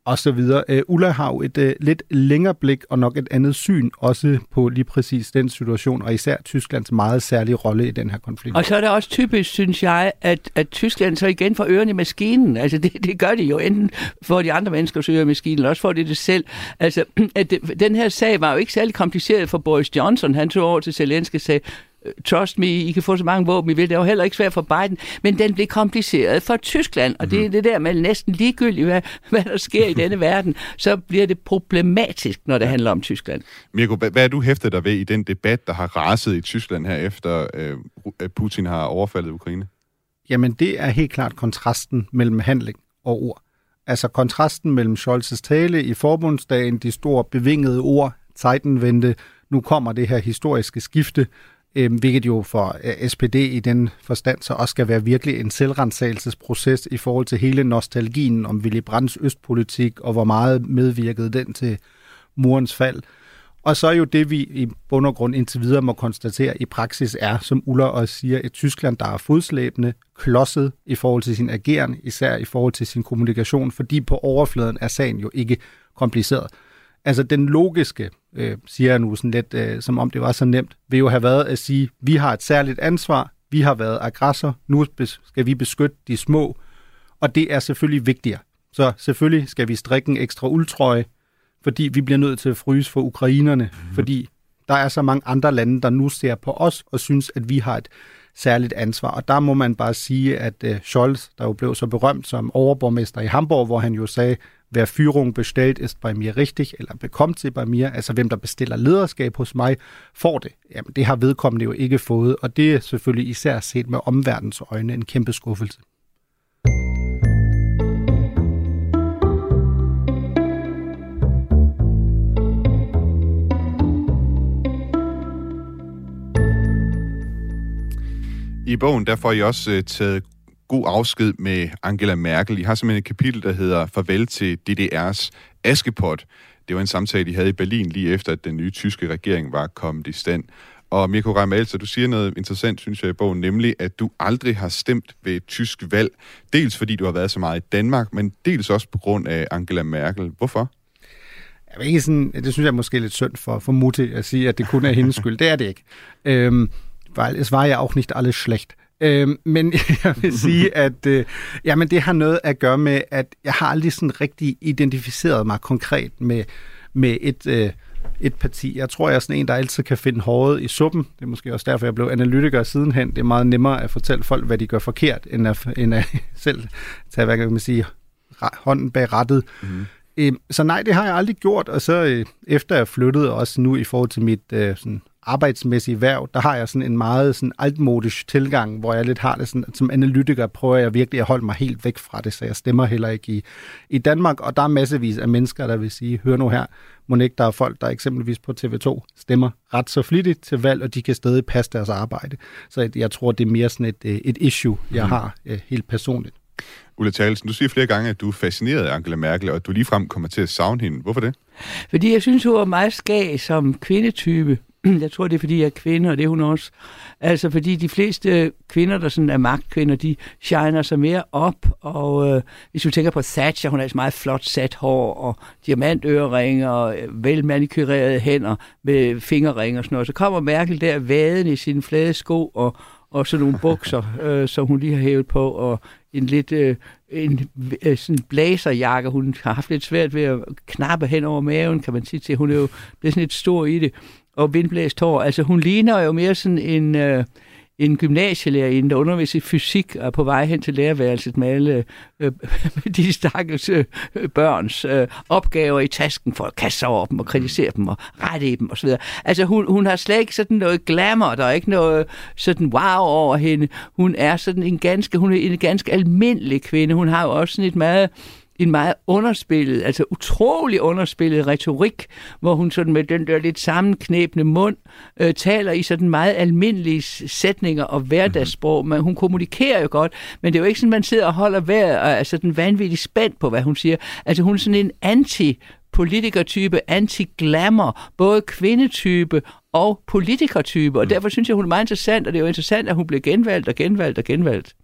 og så videre. Uh, Ulla har jo et uh, lidt længere blik og nok et andet syn også på lige præcis den situation, og især Tysklands meget særlige rolle i den her konflikt. Og så er det også typisk, synes jeg, at, at Tyskland så igen får ørerne i maskinen. Altså det, det gør de jo, enten for de andre mennesker øre i maskinen, eller også får de det selv. Altså at det, den her sag var jo ikke særlig kompliceret for Boris Johnson. Han tog over til Zelensky og sagde, trust me, I kan få så mange våben, I vil. Det var heller ikke svært for Biden, men den blev kompliceret for Tyskland, og det er mhm. det der med næsten ligegyldigt, hvad, hvad der sker i denne verden, så bliver det problematisk, når det handler om Tyskland. Mirko, hvad er du hæftet dig ved i den debat, der har raset i Tyskland her efter øh, Putin har overfaldet Ukraine? Jamen, det er helt klart kontrasten mellem handling og ord. Altså kontrasten mellem Scholz's tale i forbundsdagen, de store bevingede ord, Zeitenwende, nu kommer det her historiske skifte, øh, hvilket jo for øh, SPD i den forstand så også skal være virkelig en selvrensagelsesproces i forhold til hele nostalgien om Willy Brandts østpolitik, og hvor meget medvirkede den til murens fald. Og så er jo det, vi i bund og grund indtil videre må konstatere i praksis er, som Ulla også siger, et Tyskland, der er fodslæbende, klodset i forhold til sin ageren, især i forhold til sin kommunikation, fordi på overfladen er sagen jo ikke kompliceret. Altså den logiske, øh, siger jeg nu sådan lidt, øh, som om det var så nemt, vil jo have været at sige, vi har et særligt ansvar, vi har været aggressor, nu skal vi beskytte de små, og det er selvfølgelig vigtigere. Så selvfølgelig skal vi strikke en ekstra uldtrøje, fordi vi bliver nødt til at fryse for ukrainerne, mm. fordi der er så mange andre lande, der nu ser på os og synes, at vi har et særligt ansvar. Og der må man bare sige, at uh, Scholz, der jo blev så berømt som overborgmester i Hamburg, hvor han jo sagde, wer Führung bestellt, ist bei mir richtig, eller bekommt sie bei mir, altså hvem der bestiller lederskab hos mig, får det. Jamen, det har vedkommende jo ikke fået, og det er selvfølgelig især set med omverdens øjne en kæmpe skuffelse. I bogen der får I også øh, taget god afsked med Angela Merkel. I har simpelthen et kapitel, der hedder Farvel til DDR's Askepot. Det var en samtale, de havde i Berlin lige efter, at den nye tyske regering var kommet i stand. Og Mirko Reimalser, du siger noget interessant, synes jeg, i bogen, nemlig, at du aldrig har stemt ved et tysk valg. Dels fordi du har været så meget i Danmark, men dels også på grund af Angela Merkel. Hvorfor? Jeg ikke sådan, det synes jeg er måske lidt synd for, for Mutti at sige, at det kun er hendes skyld. Det er det ikke. Øhm, weil es war ja auch nicht alles schlecht. Øh, men jeg vil sige, at øh, jamen, det har noget at gøre med, at jeg har aldrig sådan rigtig identificeret mig konkret med, med et, øh, et parti. Jeg tror, jeg er sådan en, der altid kan finde håret i suppen. Det er måske også derfor, jeg blev analytiker sidenhen. Det er meget nemmere at fortælle folk, hvad de gør forkert, end at, end at selv tage, hvad kan man sige, hånden bag rettet. Mm. Øh, så nej, det har jeg aldrig gjort, og så øh, efter jeg flyttede også nu i forhold til mit øh, sådan arbejdsmæssige værv, der har jeg sådan en meget sådan altmodisk tilgang, hvor jeg lidt har det sådan, at som analytiker prøver jeg virkelig at holde mig helt væk fra det, så jeg stemmer heller ikke i, i Danmark, og der er massevis af mennesker, der vil sige, hør nu her, må ikke der er folk, der eksempelvis på TV2 stemmer ret så flittigt til valg, og de kan stadig passe deres arbejde. Så jeg tror, det er mere sådan et, øh, et issue, jeg mm. har øh, helt personligt. Ulla Thalesen, du siger flere gange, at du er fascineret af Angela Merkel, og at du ligefrem kommer til at savne hende. Hvorfor det? Fordi jeg synes, hun er meget skag som kvindetype. Jeg tror, det er, fordi jeg er kvinde, og det er hun også. Altså, fordi de fleste kvinder, der sådan er magtkvinder, de shiner sig mere op. Og øh, hvis du tænker på Thatcher, hun har altså meget flot sat hår, og diamantøreringe, og øh, velmanikurerede hænder med fingerringe og sådan noget. Så kommer Merkel der vaden i sine flade sko, og, og sådan nogle bukser, øh, som hun lige har hævet på, og en lidt øh, en øh, sådan blæserjakke. Hun har haft lidt svært ved at knappe hen over maven, kan man sige til. Hun er jo blevet sådan lidt stor i det og vindblæst hår. Altså hun ligner jo mere sådan en, øh, en gymnasielærerinde, der underviser i fysik og er på vej hen til lærerværelset med alle øh, de stakkels øh, børns øh, opgaver i tasken for at kaste sig over dem og kritisere dem og rette i dem osv. Altså hun, hun har slet ikke sådan noget glamour, der er ikke noget sådan wow over hende. Hun er sådan en ganske, hun er en ganske almindelig kvinde. Hun har jo også sådan et meget en meget underspillet, altså utrolig underspillet retorik, hvor hun sådan med den der lidt sammenknæbende mund øh, taler i sådan meget almindelige sætninger og hverdagssprog. Men hun kommunikerer jo godt, men det er jo ikke sådan, man sidder og holder vejret og er sådan vanvittigt spændt på, hvad hun siger. Altså hun er sådan en anti politikertype, anti-glamour, både kvindetype og politikertype, og mm. derfor synes jeg, hun er meget interessant, og det er jo interessant, at hun bliver genvalgt og genvalgt og genvalgt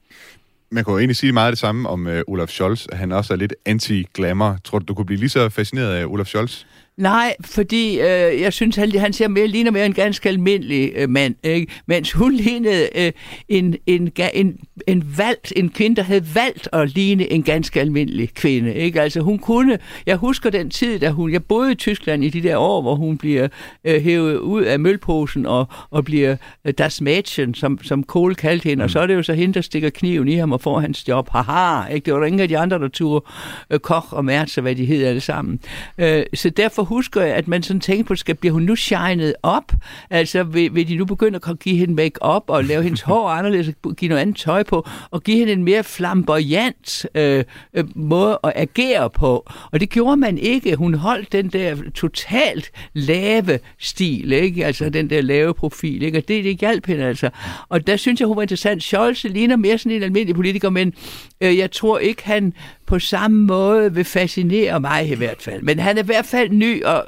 man kunne jo egentlig sige meget det samme om øh, Olaf Scholz, at han også er lidt anti-glamour. Tror du, du kunne blive lige så fascineret af Olaf Scholz? Nej, fordi øh, jeg synes, han, han ser mere, ligner mere en ganske almindelig øh, mand, ikke? mens hun lignede øh, en, en, en, en, valgt, en kvinde, der havde valgt at ligne en ganske almindelig kvinde. Ikke? Altså hun kunne, jeg husker den tid, da hun, jeg boede i Tyskland i de der år, hvor hun bliver øh, hævet ud af mølposen og, og bliver øh, das Mädchen, som, som Kohl kaldte hende, mm. og så er det jo så hende, der stikker kniven i ham og får hans job. Haha, ikke? det var der ingen af de andre, der turde øh, Koch og Mertz, hvad de hedder alle sammen. Øh, så derfor derfor husker jeg, at man sådan tænker på, skal bliver hun nu shined op? Altså vil, vil de nu begynde at give hende make-up og lave hendes hår anderledes, give noget andet tøj på, og give hende en mere flamboyant øh, øh, måde at agere på? Og det gjorde man ikke. Hun holdt den der totalt lave stil, ikke? altså den der lave profil, ikke? og det, det hjalp hende altså. Og der synes jeg, hun var interessant. Scholz ligner mere sådan en almindelig politiker, men øh, jeg tror ikke, han på samme måde vil fascinere mig i hvert fald. Men han er i hvert fald ny, og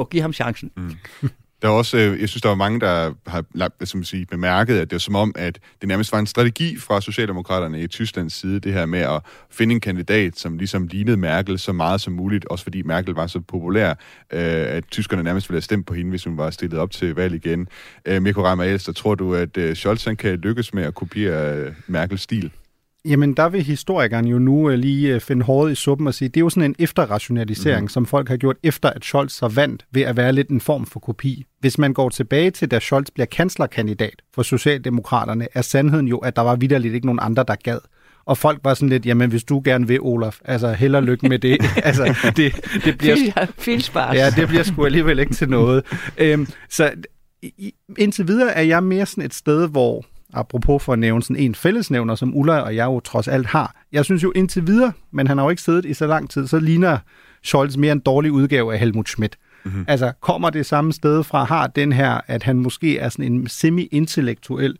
øh, giv ham chancen. Mm. Der er også, øh, jeg synes, der var mange, der har som sige, bemærket, at det er som om, at det nærmest var en strategi fra Socialdemokraterne i Tysklands side, det her med at finde en kandidat, som ligesom lignede Merkel så meget som muligt, også fordi Merkel var så populær, øh, at tyskerne nærmest ville have stemt på hende, hvis hun var stillet op til valg igen. Øh, Mikko Reimer Elster, tror du, at Scholz kan lykkes med at kopiere Merkels stil? Jamen, der vil historikeren jo nu uh, lige uh, finde håret i suppen og sige, det er jo sådan en efterrationalisering, mm. som folk har gjort efter, at Scholz så vandt ved at være lidt en form for kopi. Hvis man går tilbage til, da Scholz bliver kanslerkandidat for Socialdemokraterne, er sandheden jo, at der var vidderligt ikke nogen andre, der gad. Og folk var sådan lidt, jamen hvis du gerne vil, Olaf, altså held og lykke med det. altså, det, det bliver, ja, det bliver sgu alligevel ikke til noget. Øhm, så indtil videre er jeg mere sådan et sted, hvor apropos for at nævne sådan en fællesnævner, som Ulla og jeg jo trods alt har. Jeg synes jo indtil videre, men han har jo ikke siddet i så lang tid, så ligner Scholz mere en dårlig udgave af Helmut Schmidt. Mm-hmm. Altså, kommer det samme sted fra, har den her, at han måske er sådan en semi-intellektuel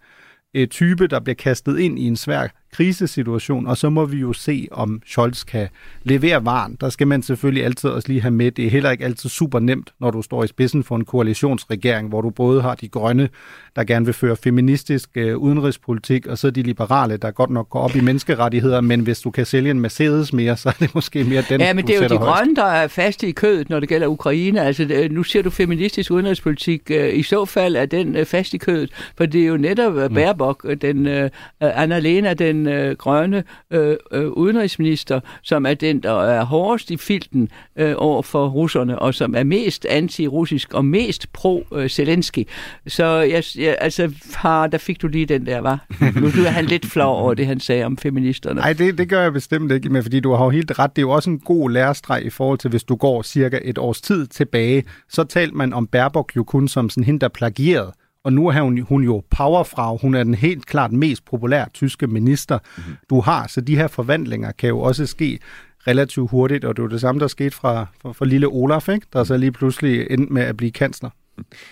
øh, type, der bliver kastet ind i en svær krisesituation, og så må vi jo se, om Scholz kan levere varen. Der skal man selvfølgelig altid også lige have med. Det er heller ikke altid super nemt, når du står i spidsen for en koalitionsregering, hvor du både har de grønne, der gerne vil føre feministisk øh, udenrigspolitik, og så de liberale, der godt nok går op i menneskerettigheder, men hvis du kan sælge en Mercedes mere, så er det måske mere den, Ja, men det er jo de højst. grønne, der er fast i kødet, når det gælder Ukraine. Altså, nu ser du feministisk udenrigspolitik. Øh, I så fald er den øh, fast i kødet, for det er jo netop øh. Baerbock, den uh, Annalena, den øh, grønne øh, øh, udenrigsminister, som er den, der er hårdest i filten øh, over for russerne, og som er mest anti-russisk og mest pro-Zelensky. Så jeg, jeg, altså, far, der fik du lige den der, var. Nu er han lidt flov over det, han sagde om feministerne. Nej, det, det gør jeg bestemt ikke med, fordi du har jo helt ret. Det er jo også en god lærestreg i forhold til, hvis du går cirka et års tid tilbage, så talte man om Baerbock jo kun som sådan hende, der plagierede og nu er hun, hun jo powerfrau. Hun er den helt klart mest populære tyske minister, mm-hmm. du har. Så de her forvandlinger kan jo også ske relativt hurtigt, og det var det samme, der skete fra, for, for lille Olaf, ikke? der så lige pludselig endte med at blive kansler.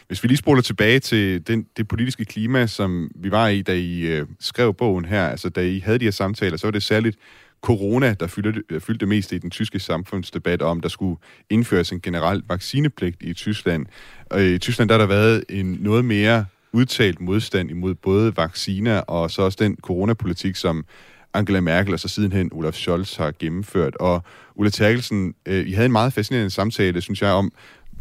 Hvis vi lige spoler tilbage til den, det politiske klima, som vi var i, da I øh, skrev bogen her, altså da I havde de her samtaler, så var det særligt corona, der fyldte, øh, fyldte mest i den tyske samfundsdebat om, der skulle indføres en generel vaccinepligt i Tyskland. Og i Tyskland der har der været en noget mere udtalt modstand imod både vacciner og så også den coronapolitik, som Angela Merkel og så sidenhen Olaf Scholz har gennemført. Og Ulla Terkelsen, øh, I havde en meget fascinerende samtale, synes jeg, om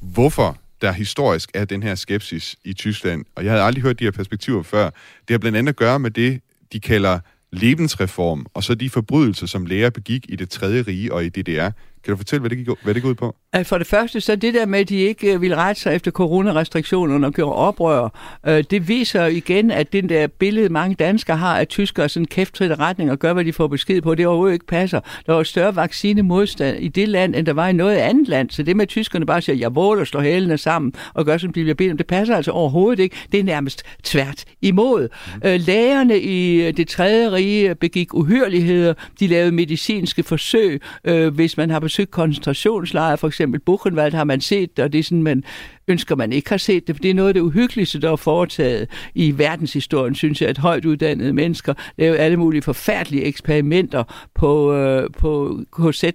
hvorfor der historisk er den her skepsis i Tyskland. Og jeg havde aldrig hørt de her perspektiver før. Det har blandt andet at gøre med det, de kalder lebensreform, og så de forbrydelser, som læger begik i det tredje rige og i DDR. Kan du fortælle, hvad det, gik, hvad det går ud på? For det første, så det der med, at de ikke øh, ville rette sig efter coronarestriktionerne og gjorde oprør, øh, det viser igen, at den der billede, mange danskere har af tyskere sådan kæftrit retning og gør, hvad de får besked på, det overhovedet ikke passer. Der var større vaccinemodstand i det land, end der var i noget andet land. Så det med, at tyskerne bare siger, jeg og slår hælene sammen og gør, som de bliver bedt om, det passer altså overhovedet ikke. Det er nærmest tvært imod. Mm. lægerne i det tredje rige begik uhyrligheder. De lavede medicinske forsøg, hvis man har besøgt koncentrationslejre, for eksempel Buchenwald har man set, og det er sådan, man ønsker, man ikke har set det. For det er noget af det uhyggeligste, der er foretaget i verdenshistorien, synes jeg, at højt uddannede mennesker laver alle mulige forfærdelige eksperimenter på, øh, på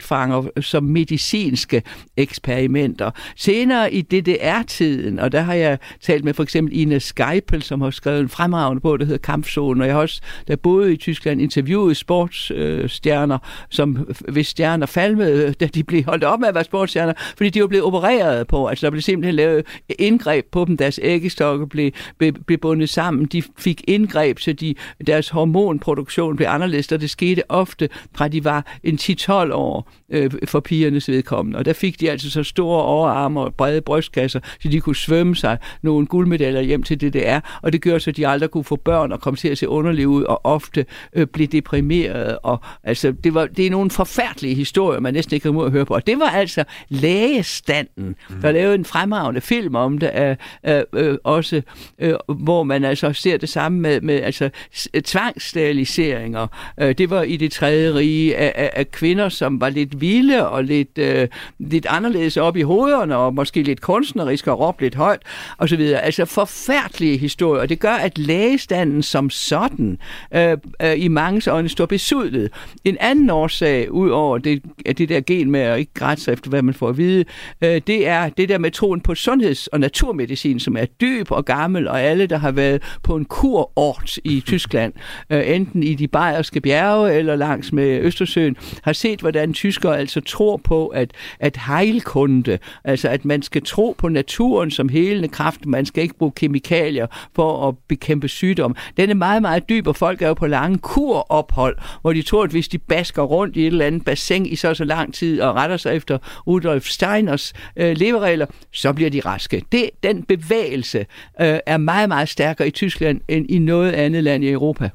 fanger som medicinske eksperimenter. Senere i DDR-tiden, og der har jeg talt med for eksempel Ina Skypel, som har skrevet en fremragende bog, der hedder Kampzone, og jeg har også, der boede i Tyskland, interviewet sportsstjerner, øh, som hvis stjerner falmede, da de blev holdt op med at være sportsstjerner, fordi de var blevet opereret på. Altså der blev simpelthen lavet indgreb på dem, deres æggestokke blev, blev, blev bundet sammen, de fik indgreb, så de, deres hormonproduktion blev anderledes, og det skete ofte fra de var en 10-12 år øh, for pigernes vedkommende. Og der fik de altså så store overarme og brede brystkasser, så de kunne svømme sig nogle guldmedaljer hjem til DDR, og det gjorde så, at de aldrig kunne få børn og komme til at se underlige ud, og ofte øh, blev deprimeret. Og, altså, det, var, det er nogle forfærdelige historier, man næsten ikke kan at høre på. Og det var altså lægestanden, mm. der lavede en fremragende film om det, øh, øh, øh, også, øh, hvor man altså ser det samme med, med altså, øh, tvangssteriliseringer. Øh, det var i det tredje rige af, af, af kvinder, som var lidt vilde og lidt, øh, lidt anderledes op i hovederne, og måske lidt kunstneriske og råbte lidt højt, og så videre. Altså forfærdelige historier, og det gør, at lægestanden som sådan øh, øh, i mange øjne står besudlet. En anden årsag, ud over det, det der gen med at ikke græde efter, hvad man får at vide, øh, det er det der med troen på sundheds- og naturmedicin, som er dyb og gammel, og alle, der har været på en kurort i Tyskland, øh, enten i de bayerske bjerge eller langs med Østersøen, har set, hvordan tyskere altså tror på, at, at heilkunde, altså at man skal tro på naturen som helende kraft, man skal ikke bruge kemikalier for at bekæmpe sygdom. Den er meget, meget dyb, og folk er jo på lange kurophold, hvor de tror, at hvis de basker rundt i et eller andet bassin i så så lang tid og retter sig efter Rudolf Steiners øh, leveregler, så bliver de raske. Det, den bevægelse øh, er meget, meget stærkere i Tyskland end i noget andet land i Europa.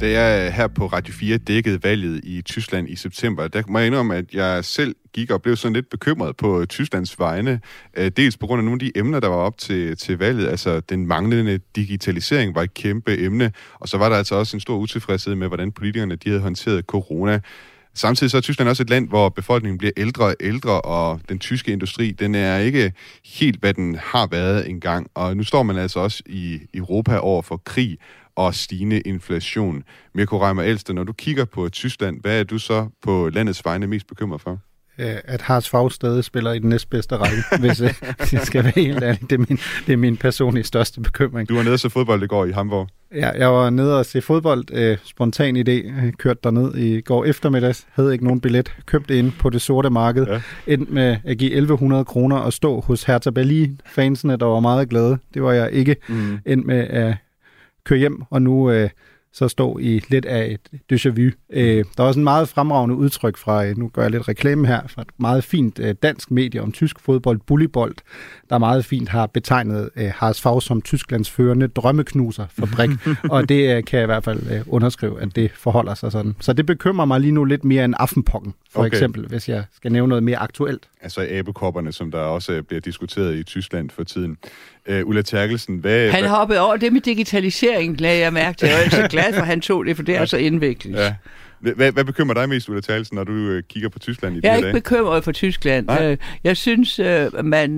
Da jeg øh, her på Radio 4 dækkede valget i Tyskland i september, der må jeg indrømme, at jeg selv gik og blev sådan lidt bekymret på øh, Tysklands vegne. Øh, dels på grund af nogle af de emner, der var op til, til valget. Altså den manglende digitalisering var et kæmpe emne, og så var der altså også en stor utilfredshed med, hvordan politikerne de havde håndteret corona. Samtidig så er Tyskland også et land, hvor befolkningen bliver ældre og ældre, og den tyske industri, den er ikke helt, hvad den har været engang. Og nu står man altså også i Europa over for krig, og stigende inflation. Mirko Reimer Elster, når du kigger på Tyskland, hvad er du så på landets vegne mest bekymret for? at Harts Favre stadig spiller i den næstbedste række, hvis, øh, hvis jeg skal være helt ærlig. Det er, min, det er min personlige største bekymring. Du var nede og se fodbold i går i Hamburg. Ja, jeg var nede og se fodbold. Øh, spontan idé. Jeg kørte derned i går eftermiddags. Havde ikke nogen billet. Købte ind på det sorte marked. Ja. Endte med at give 1100 kroner og stå hos Hertha Berlin. Fansene, der var meget glade. Det var jeg ikke. Mm. Endte med at køre hjem, og nu øh, så stå i lidt af et déjà vu. Øh, der er også en meget fremragende udtryk fra, øh, nu gør jeg lidt reklame her, fra et meget fint øh, dansk medie om tysk fodbold, Bullibold, der meget fint har betegnet øh, Harsfag som Tysklands førende drømmeknuserfabrik, og det øh, kan jeg i hvert fald øh, underskrive, at det forholder sig sådan. Så det bekymrer mig lige nu lidt mere end Affenpokken, for okay. eksempel, hvis jeg skal nævne noget mere aktuelt. Altså abekopperne, som der også øh, bliver diskuteret i Tyskland for tiden. Uh, Ulla Terkelsen, hvad... Han hoppede over det med digitalisering, lagde jeg mærke til. Jeg er så glad for, at han tog det, for det er så indviklet. Ja. Hvad, hvad bekymrer dig mest, Ulla Thalsen, når du øh, kigger på Tyskland i Jeg er ikke dage? bekymret for Tyskland. Nej. Øh, jeg synes, øh, man,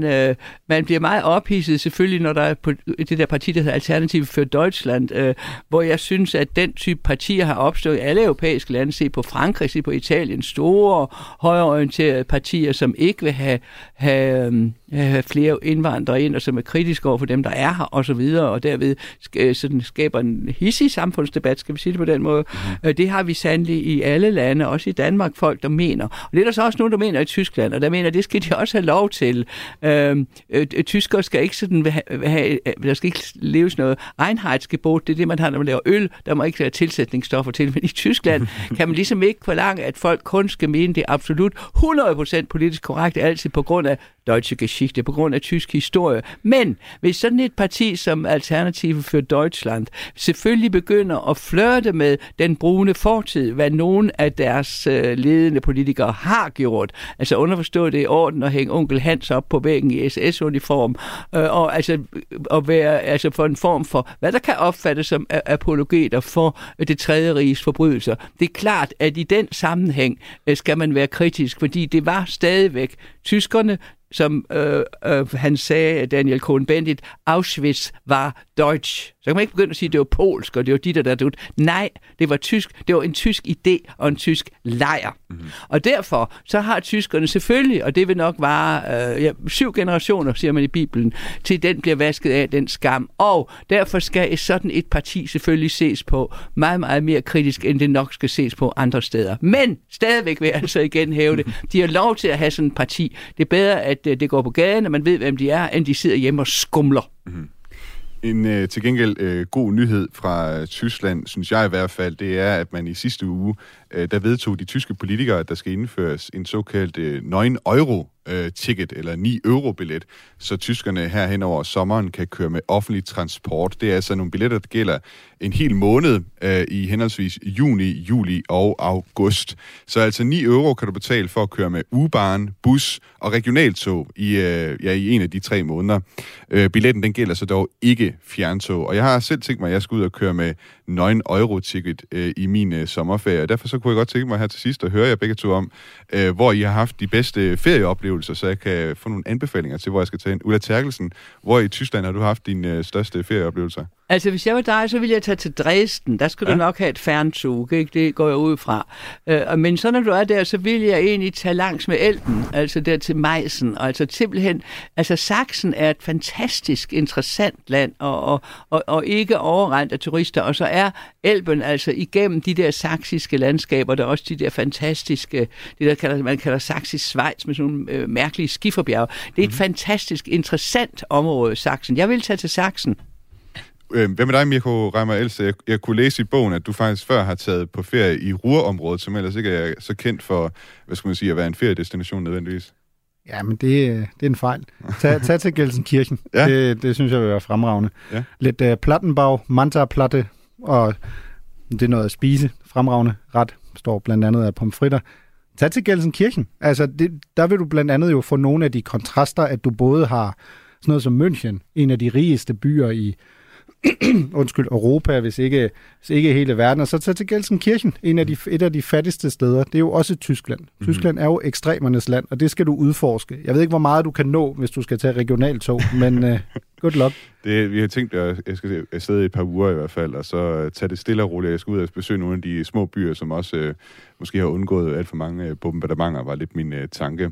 man bliver meget ophidset, selvfølgelig, når der er på det der parti, der hedder Alternativ for Deutschland, hvor jeg synes, at den type partier har opstået i alle europæiske lande. Se på Frankrig, se på Italien. Store, højorienterede partier, som ikke vil have, have, have flere indvandrere ind, og som er kritiske over for dem, der er her, og så videre, og derved sådan skaber en hissig samfundsdebat, skal vi sige det på den måde. Mm. Det har vi sandelig i alle lande, også i Danmark, folk, der mener. Og det er der så også nogen, der mener i Tyskland, og der mener, det skal de også have lov til. Øhm, øh, tyskere skal ikke sådan have, have, der skal ikke leves noget Einheitsgebot, det er det, man har, når man laver øl, der må ikke være tilsætningsstoffer til, men i Tyskland kan man ligesom ikke forlange, at folk kun skal mene det absolut 100% politisk korrekt, altid på grund af Deutsche Geschichte, på grund af tysk historie. Men hvis sådan et parti som Alternative for Deutschland selvfølgelig begynder at flirte med den brune fortid, hvad nogen af deres øh, ledende politikere har gjort. Altså underforstået det i orden at hænge onkel Hans op på væggen i SS-uniform, øh, og altså øh, at være altså for en form for, hvad der kan opfattes som apologeter for øh, det tredje riges forbrydelser. Det er klart, at i den sammenhæng øh, skal man være kritisk, fordi det var stadigvæk tyskerne, som øh, øh, han sagde, Daniel Cohn-Bendit, Auschwitz var Deutsch. Så kan man ikke begynde at sige, at det var polsk, og det var dit og der. Det nej, det var tysk. Det var en tysk idé og en tysk lejr. Mm-hmm. Og derfor så har tyskerne selvfølgelig, og det vil nok vare øh, ja, syv generationer, siger man i Bibelen, til den bliver vasket af den skam. Og derfor skal sådan et parti selvfølgelig ses på meget, meget mere kritisk, end det nok skal ses på andre steder. Men stadigvæk vil jeg altså igen hæve det. De har lov til at have sådan et parti. Det er bedre, at øh, det går på gaden, og man ved, hvem de er, end de sidder hjemme og skumler. Mm-hmm. En øh, til gengæld øh, god nyhed fra øh, Tyskland, synes jeg i hvert fald, det er, at man i sidste uge, øh, der vedtog de tyske politikere, at der skal indføres en såkaldt øh, 9 euro øh, ticket eller 9 euro billet, så tyskerne her hen over sommeren kan køre med offentlig transport. Det er altså nogle billetter, der gælder en hel måned øh, i henholdsvis juni, juli og august. Så altså 9 euro kan du betale for at køre med U-bahn, bus og regionaltog i, øh, ja, i en af de tre måneder. Øh, billetten den gælder så dog ikke fjerntog, og jeg har selv tænkt mig, at jeg skal ud og køre med 9 euro ticket øh, i min øh, sommerferie. Derfor så kunne jeg godt tænke mig her til sidst at høre jer begge to om, øh, hvor I har haft de bedste ferieoplevelser, så jeg kan få nogle anbefalinger til, hvor jeg skal tage ind. Ulla Terkelsen, hvor i Tyskland har du haft dine øh, største ferieoplevelser? Altså, hvis jeg var dig, så ville jeg tage til Dresden. Der skulle ja. du nok have et fjernsug, ikke? Det går jeg ud fra. Øh, men så når du er der, så vil jeg egentlig tage langs med Elben, altså der til Meissen. Og altså simpelthen, altså Sachsen er et fantastisk interessant land, og, og, og, og ikke overrendt af turister. Og så er Elben altså igennem de der saksiske landskaber, der er også de der fantastiske, det der kalder, man kalder saksisk Schweiz, med sådan nogle øh, mærkelige skiferbjerge. Det er et mhm. fantastisk interessant område, Sachsen. Jeg vil tage til Sachsen. Øh, hvad med dig, Mirko Reimer Else? Jeg, jeg kunne læse i bogen, at du faktisk før har taget på ferie i Ruhrområdet, som ellers ikke er så kendt for, hvad skal man sige, at være en feriedestination nødvendigvis. Ja, men det, det er en fejl. Tag, tag til Gelsenkirchen. ja. det, det synes jeg vil være fremragende. Ja. Lidt uh, Plattenbau, Manta-platte, og det er noget at spise. Fremragende ret står blandt andet af pomfritter. Tag til Gelsenkirchen. Altså, det, der vil du blandt andet jo få nogle af de kontraster, at du både har sådan noget som München, en af de rigeste byer i undskyld, Europa, hvis ikke, hvis ikke hele verden, og så tage til Gelsenkirchen, en af de, et af de fattigste steder. Det er jo også Tyskland. Mm-hmm. Tyskland er jo ekstremernes land, og det skal du udforske. Jeg ved ikke, hvor meget du kan nå, hvis du skal tage regionaltog, men uh, good luck. Det, vi har tænkt, at jeg skal sidde et par uger i hvert fald, og så øh, tage det stille og roligt. Jeg skal ud og besøge nogle af de små byer, som også øh, måske har undgået alt for mange uh, bombardementer, var lidt min øh, tanke.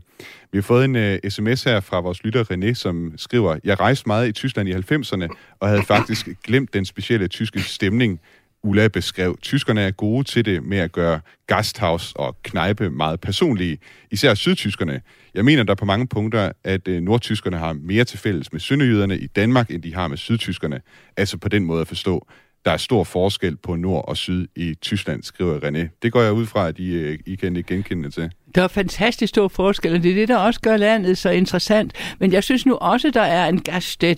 Vi har fået en øh, sms her fra vores lytter René, som skriver, jeg rejste meget i Tyskland i 90'erne, og havde faktisk glemt den specielle tyske stemning, Ulla beskrev. Tyskerne er gode til det med at gøre gasthaus og knejpe meget personlige, især sydtyskerne. Jeg mener der på mange punkter, at øh, nordtyskerne har mere til fælles med sønderjyderne i Danmark, end de har med sydtyskerne. Altså på den måde at forstå. Der er stor forskel på nord og syd i Tyskland, skriver René. Det går jeg ud fra, at I, øh, I kan genkende til. Der er fantastisk stor forskel, og det er det, der også gør landet så interessant. Men jeg synes nu også, der er en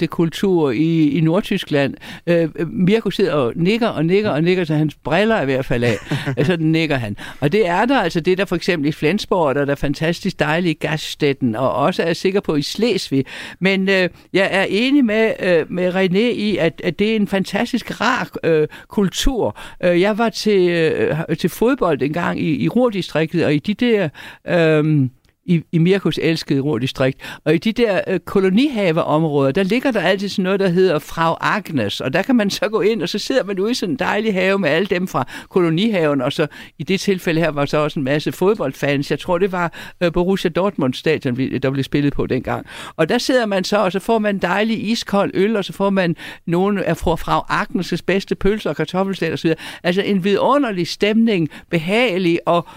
kultur i, i Nordtyskland. Øh, Mirko sidder og nikker og nikker og nikker, så hans briller er ved at falde af. Sådan nikker han. Og det er der altså det, der for eksempel i Flensborg, der er der fantastisk dejlige Gaststätten, og også er sikker på i Slesvig. Men øh, jeg er enig med, øh, med René i, at, at det er en fantastisk rar øh, kultur. Øh, jeg var til, øh, til fodbold engang i, i Ruhrdistriktet, og i de der øhm, i, i Mirkus elskede Ruhrdistrikt. Og i de der øh, kolonihaveområder, der ligger der altid sådan noget, der hedder Frau Agnes. Og der kan man så gå ind, og så sidder man ude i sådan en dejlig have med alle dem fra kolonihaven. Og så i det tilfælde her var så også en masse fodboldfans. Jeg tror, det var øh, Borussia Dortmund stadion, der blev spillet på dengang. Og der sidder man så, og så får man en dejlig iskold øl, og så får man nogle af Frau Agnes' bedste pølser og kartoffelstæt osv. Altså en vidunderlig stemning, behagelig og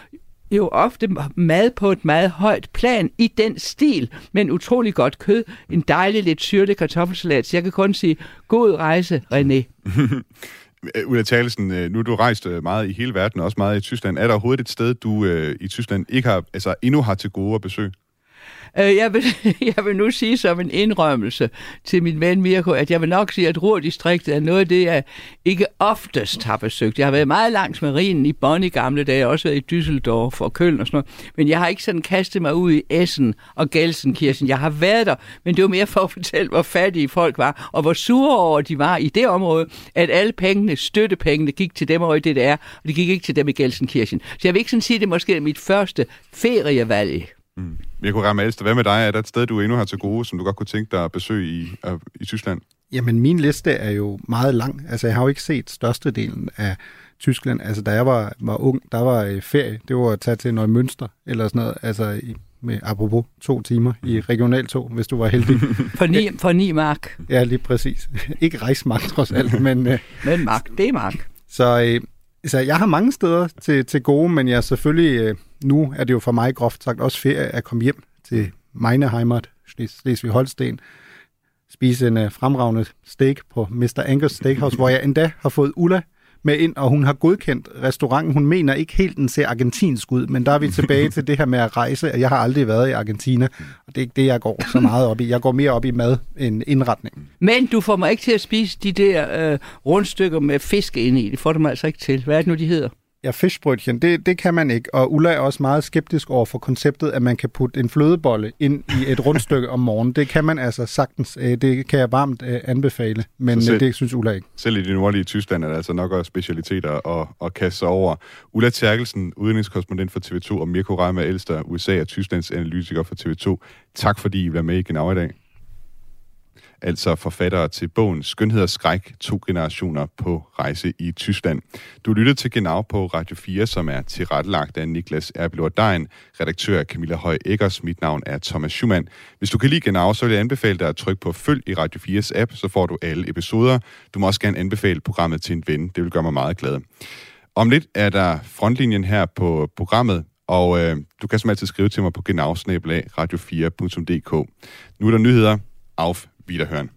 jo ofte mad på et meget højt plan i den stil, men utrolig godt kød, en dejlig lidt syrlig kartoffelsalat. Så jeg kan kun sige, god rejse, René. Ulla Thalesen, øh, nu er du rejst øh, meget i hele verden, også meget i Tyskland. Er der overhovedet et sted, du øh, i Tyskland ikke har, altså endnu har til gode at besøge? Øh, jeg, vil, jeg vil nu sige som en indrømmelse til min ven Mirko, at jeg vil nok sige, at Ruhrdistriktet er noget af det, jeg ikke oftest har besøgt. Jeg har været meget langs marinen i Bonn i gamle dage, også været i Düsseldorf og Køln og sådan noget, men jeg har ikke sådan kastet mig ud i Essen og Gelsenkirchen. Jeg har været der, men det var mere for at fortælle, hvor fattige folk var, og hvor sure over de var i det område, at alle pengene, støttepengene, gik til dem over i DDR, og de gik ikke til dem i Gelsenkirchen. Så jeg vil ikke sådan sige, at det er måske mit første ferievalg. Mm. Jeg kunne ramme Elster. Hvad med dig? Er der et sted, du endnu har til gode, som du godt kunne tænke dig at besøge i, uh, i Tyskland? Jamen, min liste er jo meget lang. Altså, jeg har jo ikke set størstedelen af Tyskland. Altså, da jeg var, var ung, der var øh, ferie. Det var at tage til noget mønster eller sådan noget. Altså, i, med apropos to timer i regionaltog, hvis du var heldig. for, ni, for ni mark. Ja, lige præcis. ikke rejsmark trods alt, men... Øh, men mark, det er mark. Så, øh, så jeg har mange steder til, til gode, men jeg selvfølgelig... Øh, nu er det jo for mig groft sagt også ferie at komme hjem til meine Heimat, Slesvig-Holsten, spise en øh, fremragende steak på Mr. Angus Steakhouse, hvor jeg endda har fået Ulla med ind, og hun har godkendt restauranten. Hun mener ikke helt, den ser argentinsk ud, men der er vi tilbage til det her med at rejse, jeg har aldrig været i Argentina, og det er ikke det, jeg går så meget op i. Jeg går mere op i mad end indretning. Men du får mig ikke til at spise de der øh, rundstykker med fisk inde i. Det får du mig altså ikke til. Hvad er det nu, de hedder? Ja, fishbrødchen, det, det kan man ikke. Og Ulla er også meget skeptisk over for konceptet, at man kan putte en flødebolle ind i et rundstykke om morgenen. Det kan man altså sagtens. Øh, det kan jeg varmt øh, anbefale, men øh, selv, det synes Ulla ikke. Selv i det nordlige Tyskland er der altså nok også specialiteter at, at kaste sig over. Ulla Terkelsen, udenrigskorrespondent for TV2, og Mirko Reimer Elster, USA og Tysklands analytiker for TV2. Tak fordi I var med i Genau i dag altså forfattere til bogen Skønhed og Skræk, to generationer på rejse i Tyskland. Du lytter til Genau på Radio 4, som er tilrettelagt af Niklas Erbilor Dein, redaktør af Camilla Høj Eggers. Mit navn er Thomas Schumann. Hvis du kan lide Genau, så vil jeg anbefale dig at trykke på følg i Radio 4's app, så får du alle episoder. Du må også gerne anbefale programmet til en ven. Det vil gøre mig meget glad. Om lidt er der frontlinjen her på programmet, og øh, du kan som altid skrive til mig på genavsnabelag radio4.dk. Nu er der nyheder. Auf Wiederhören.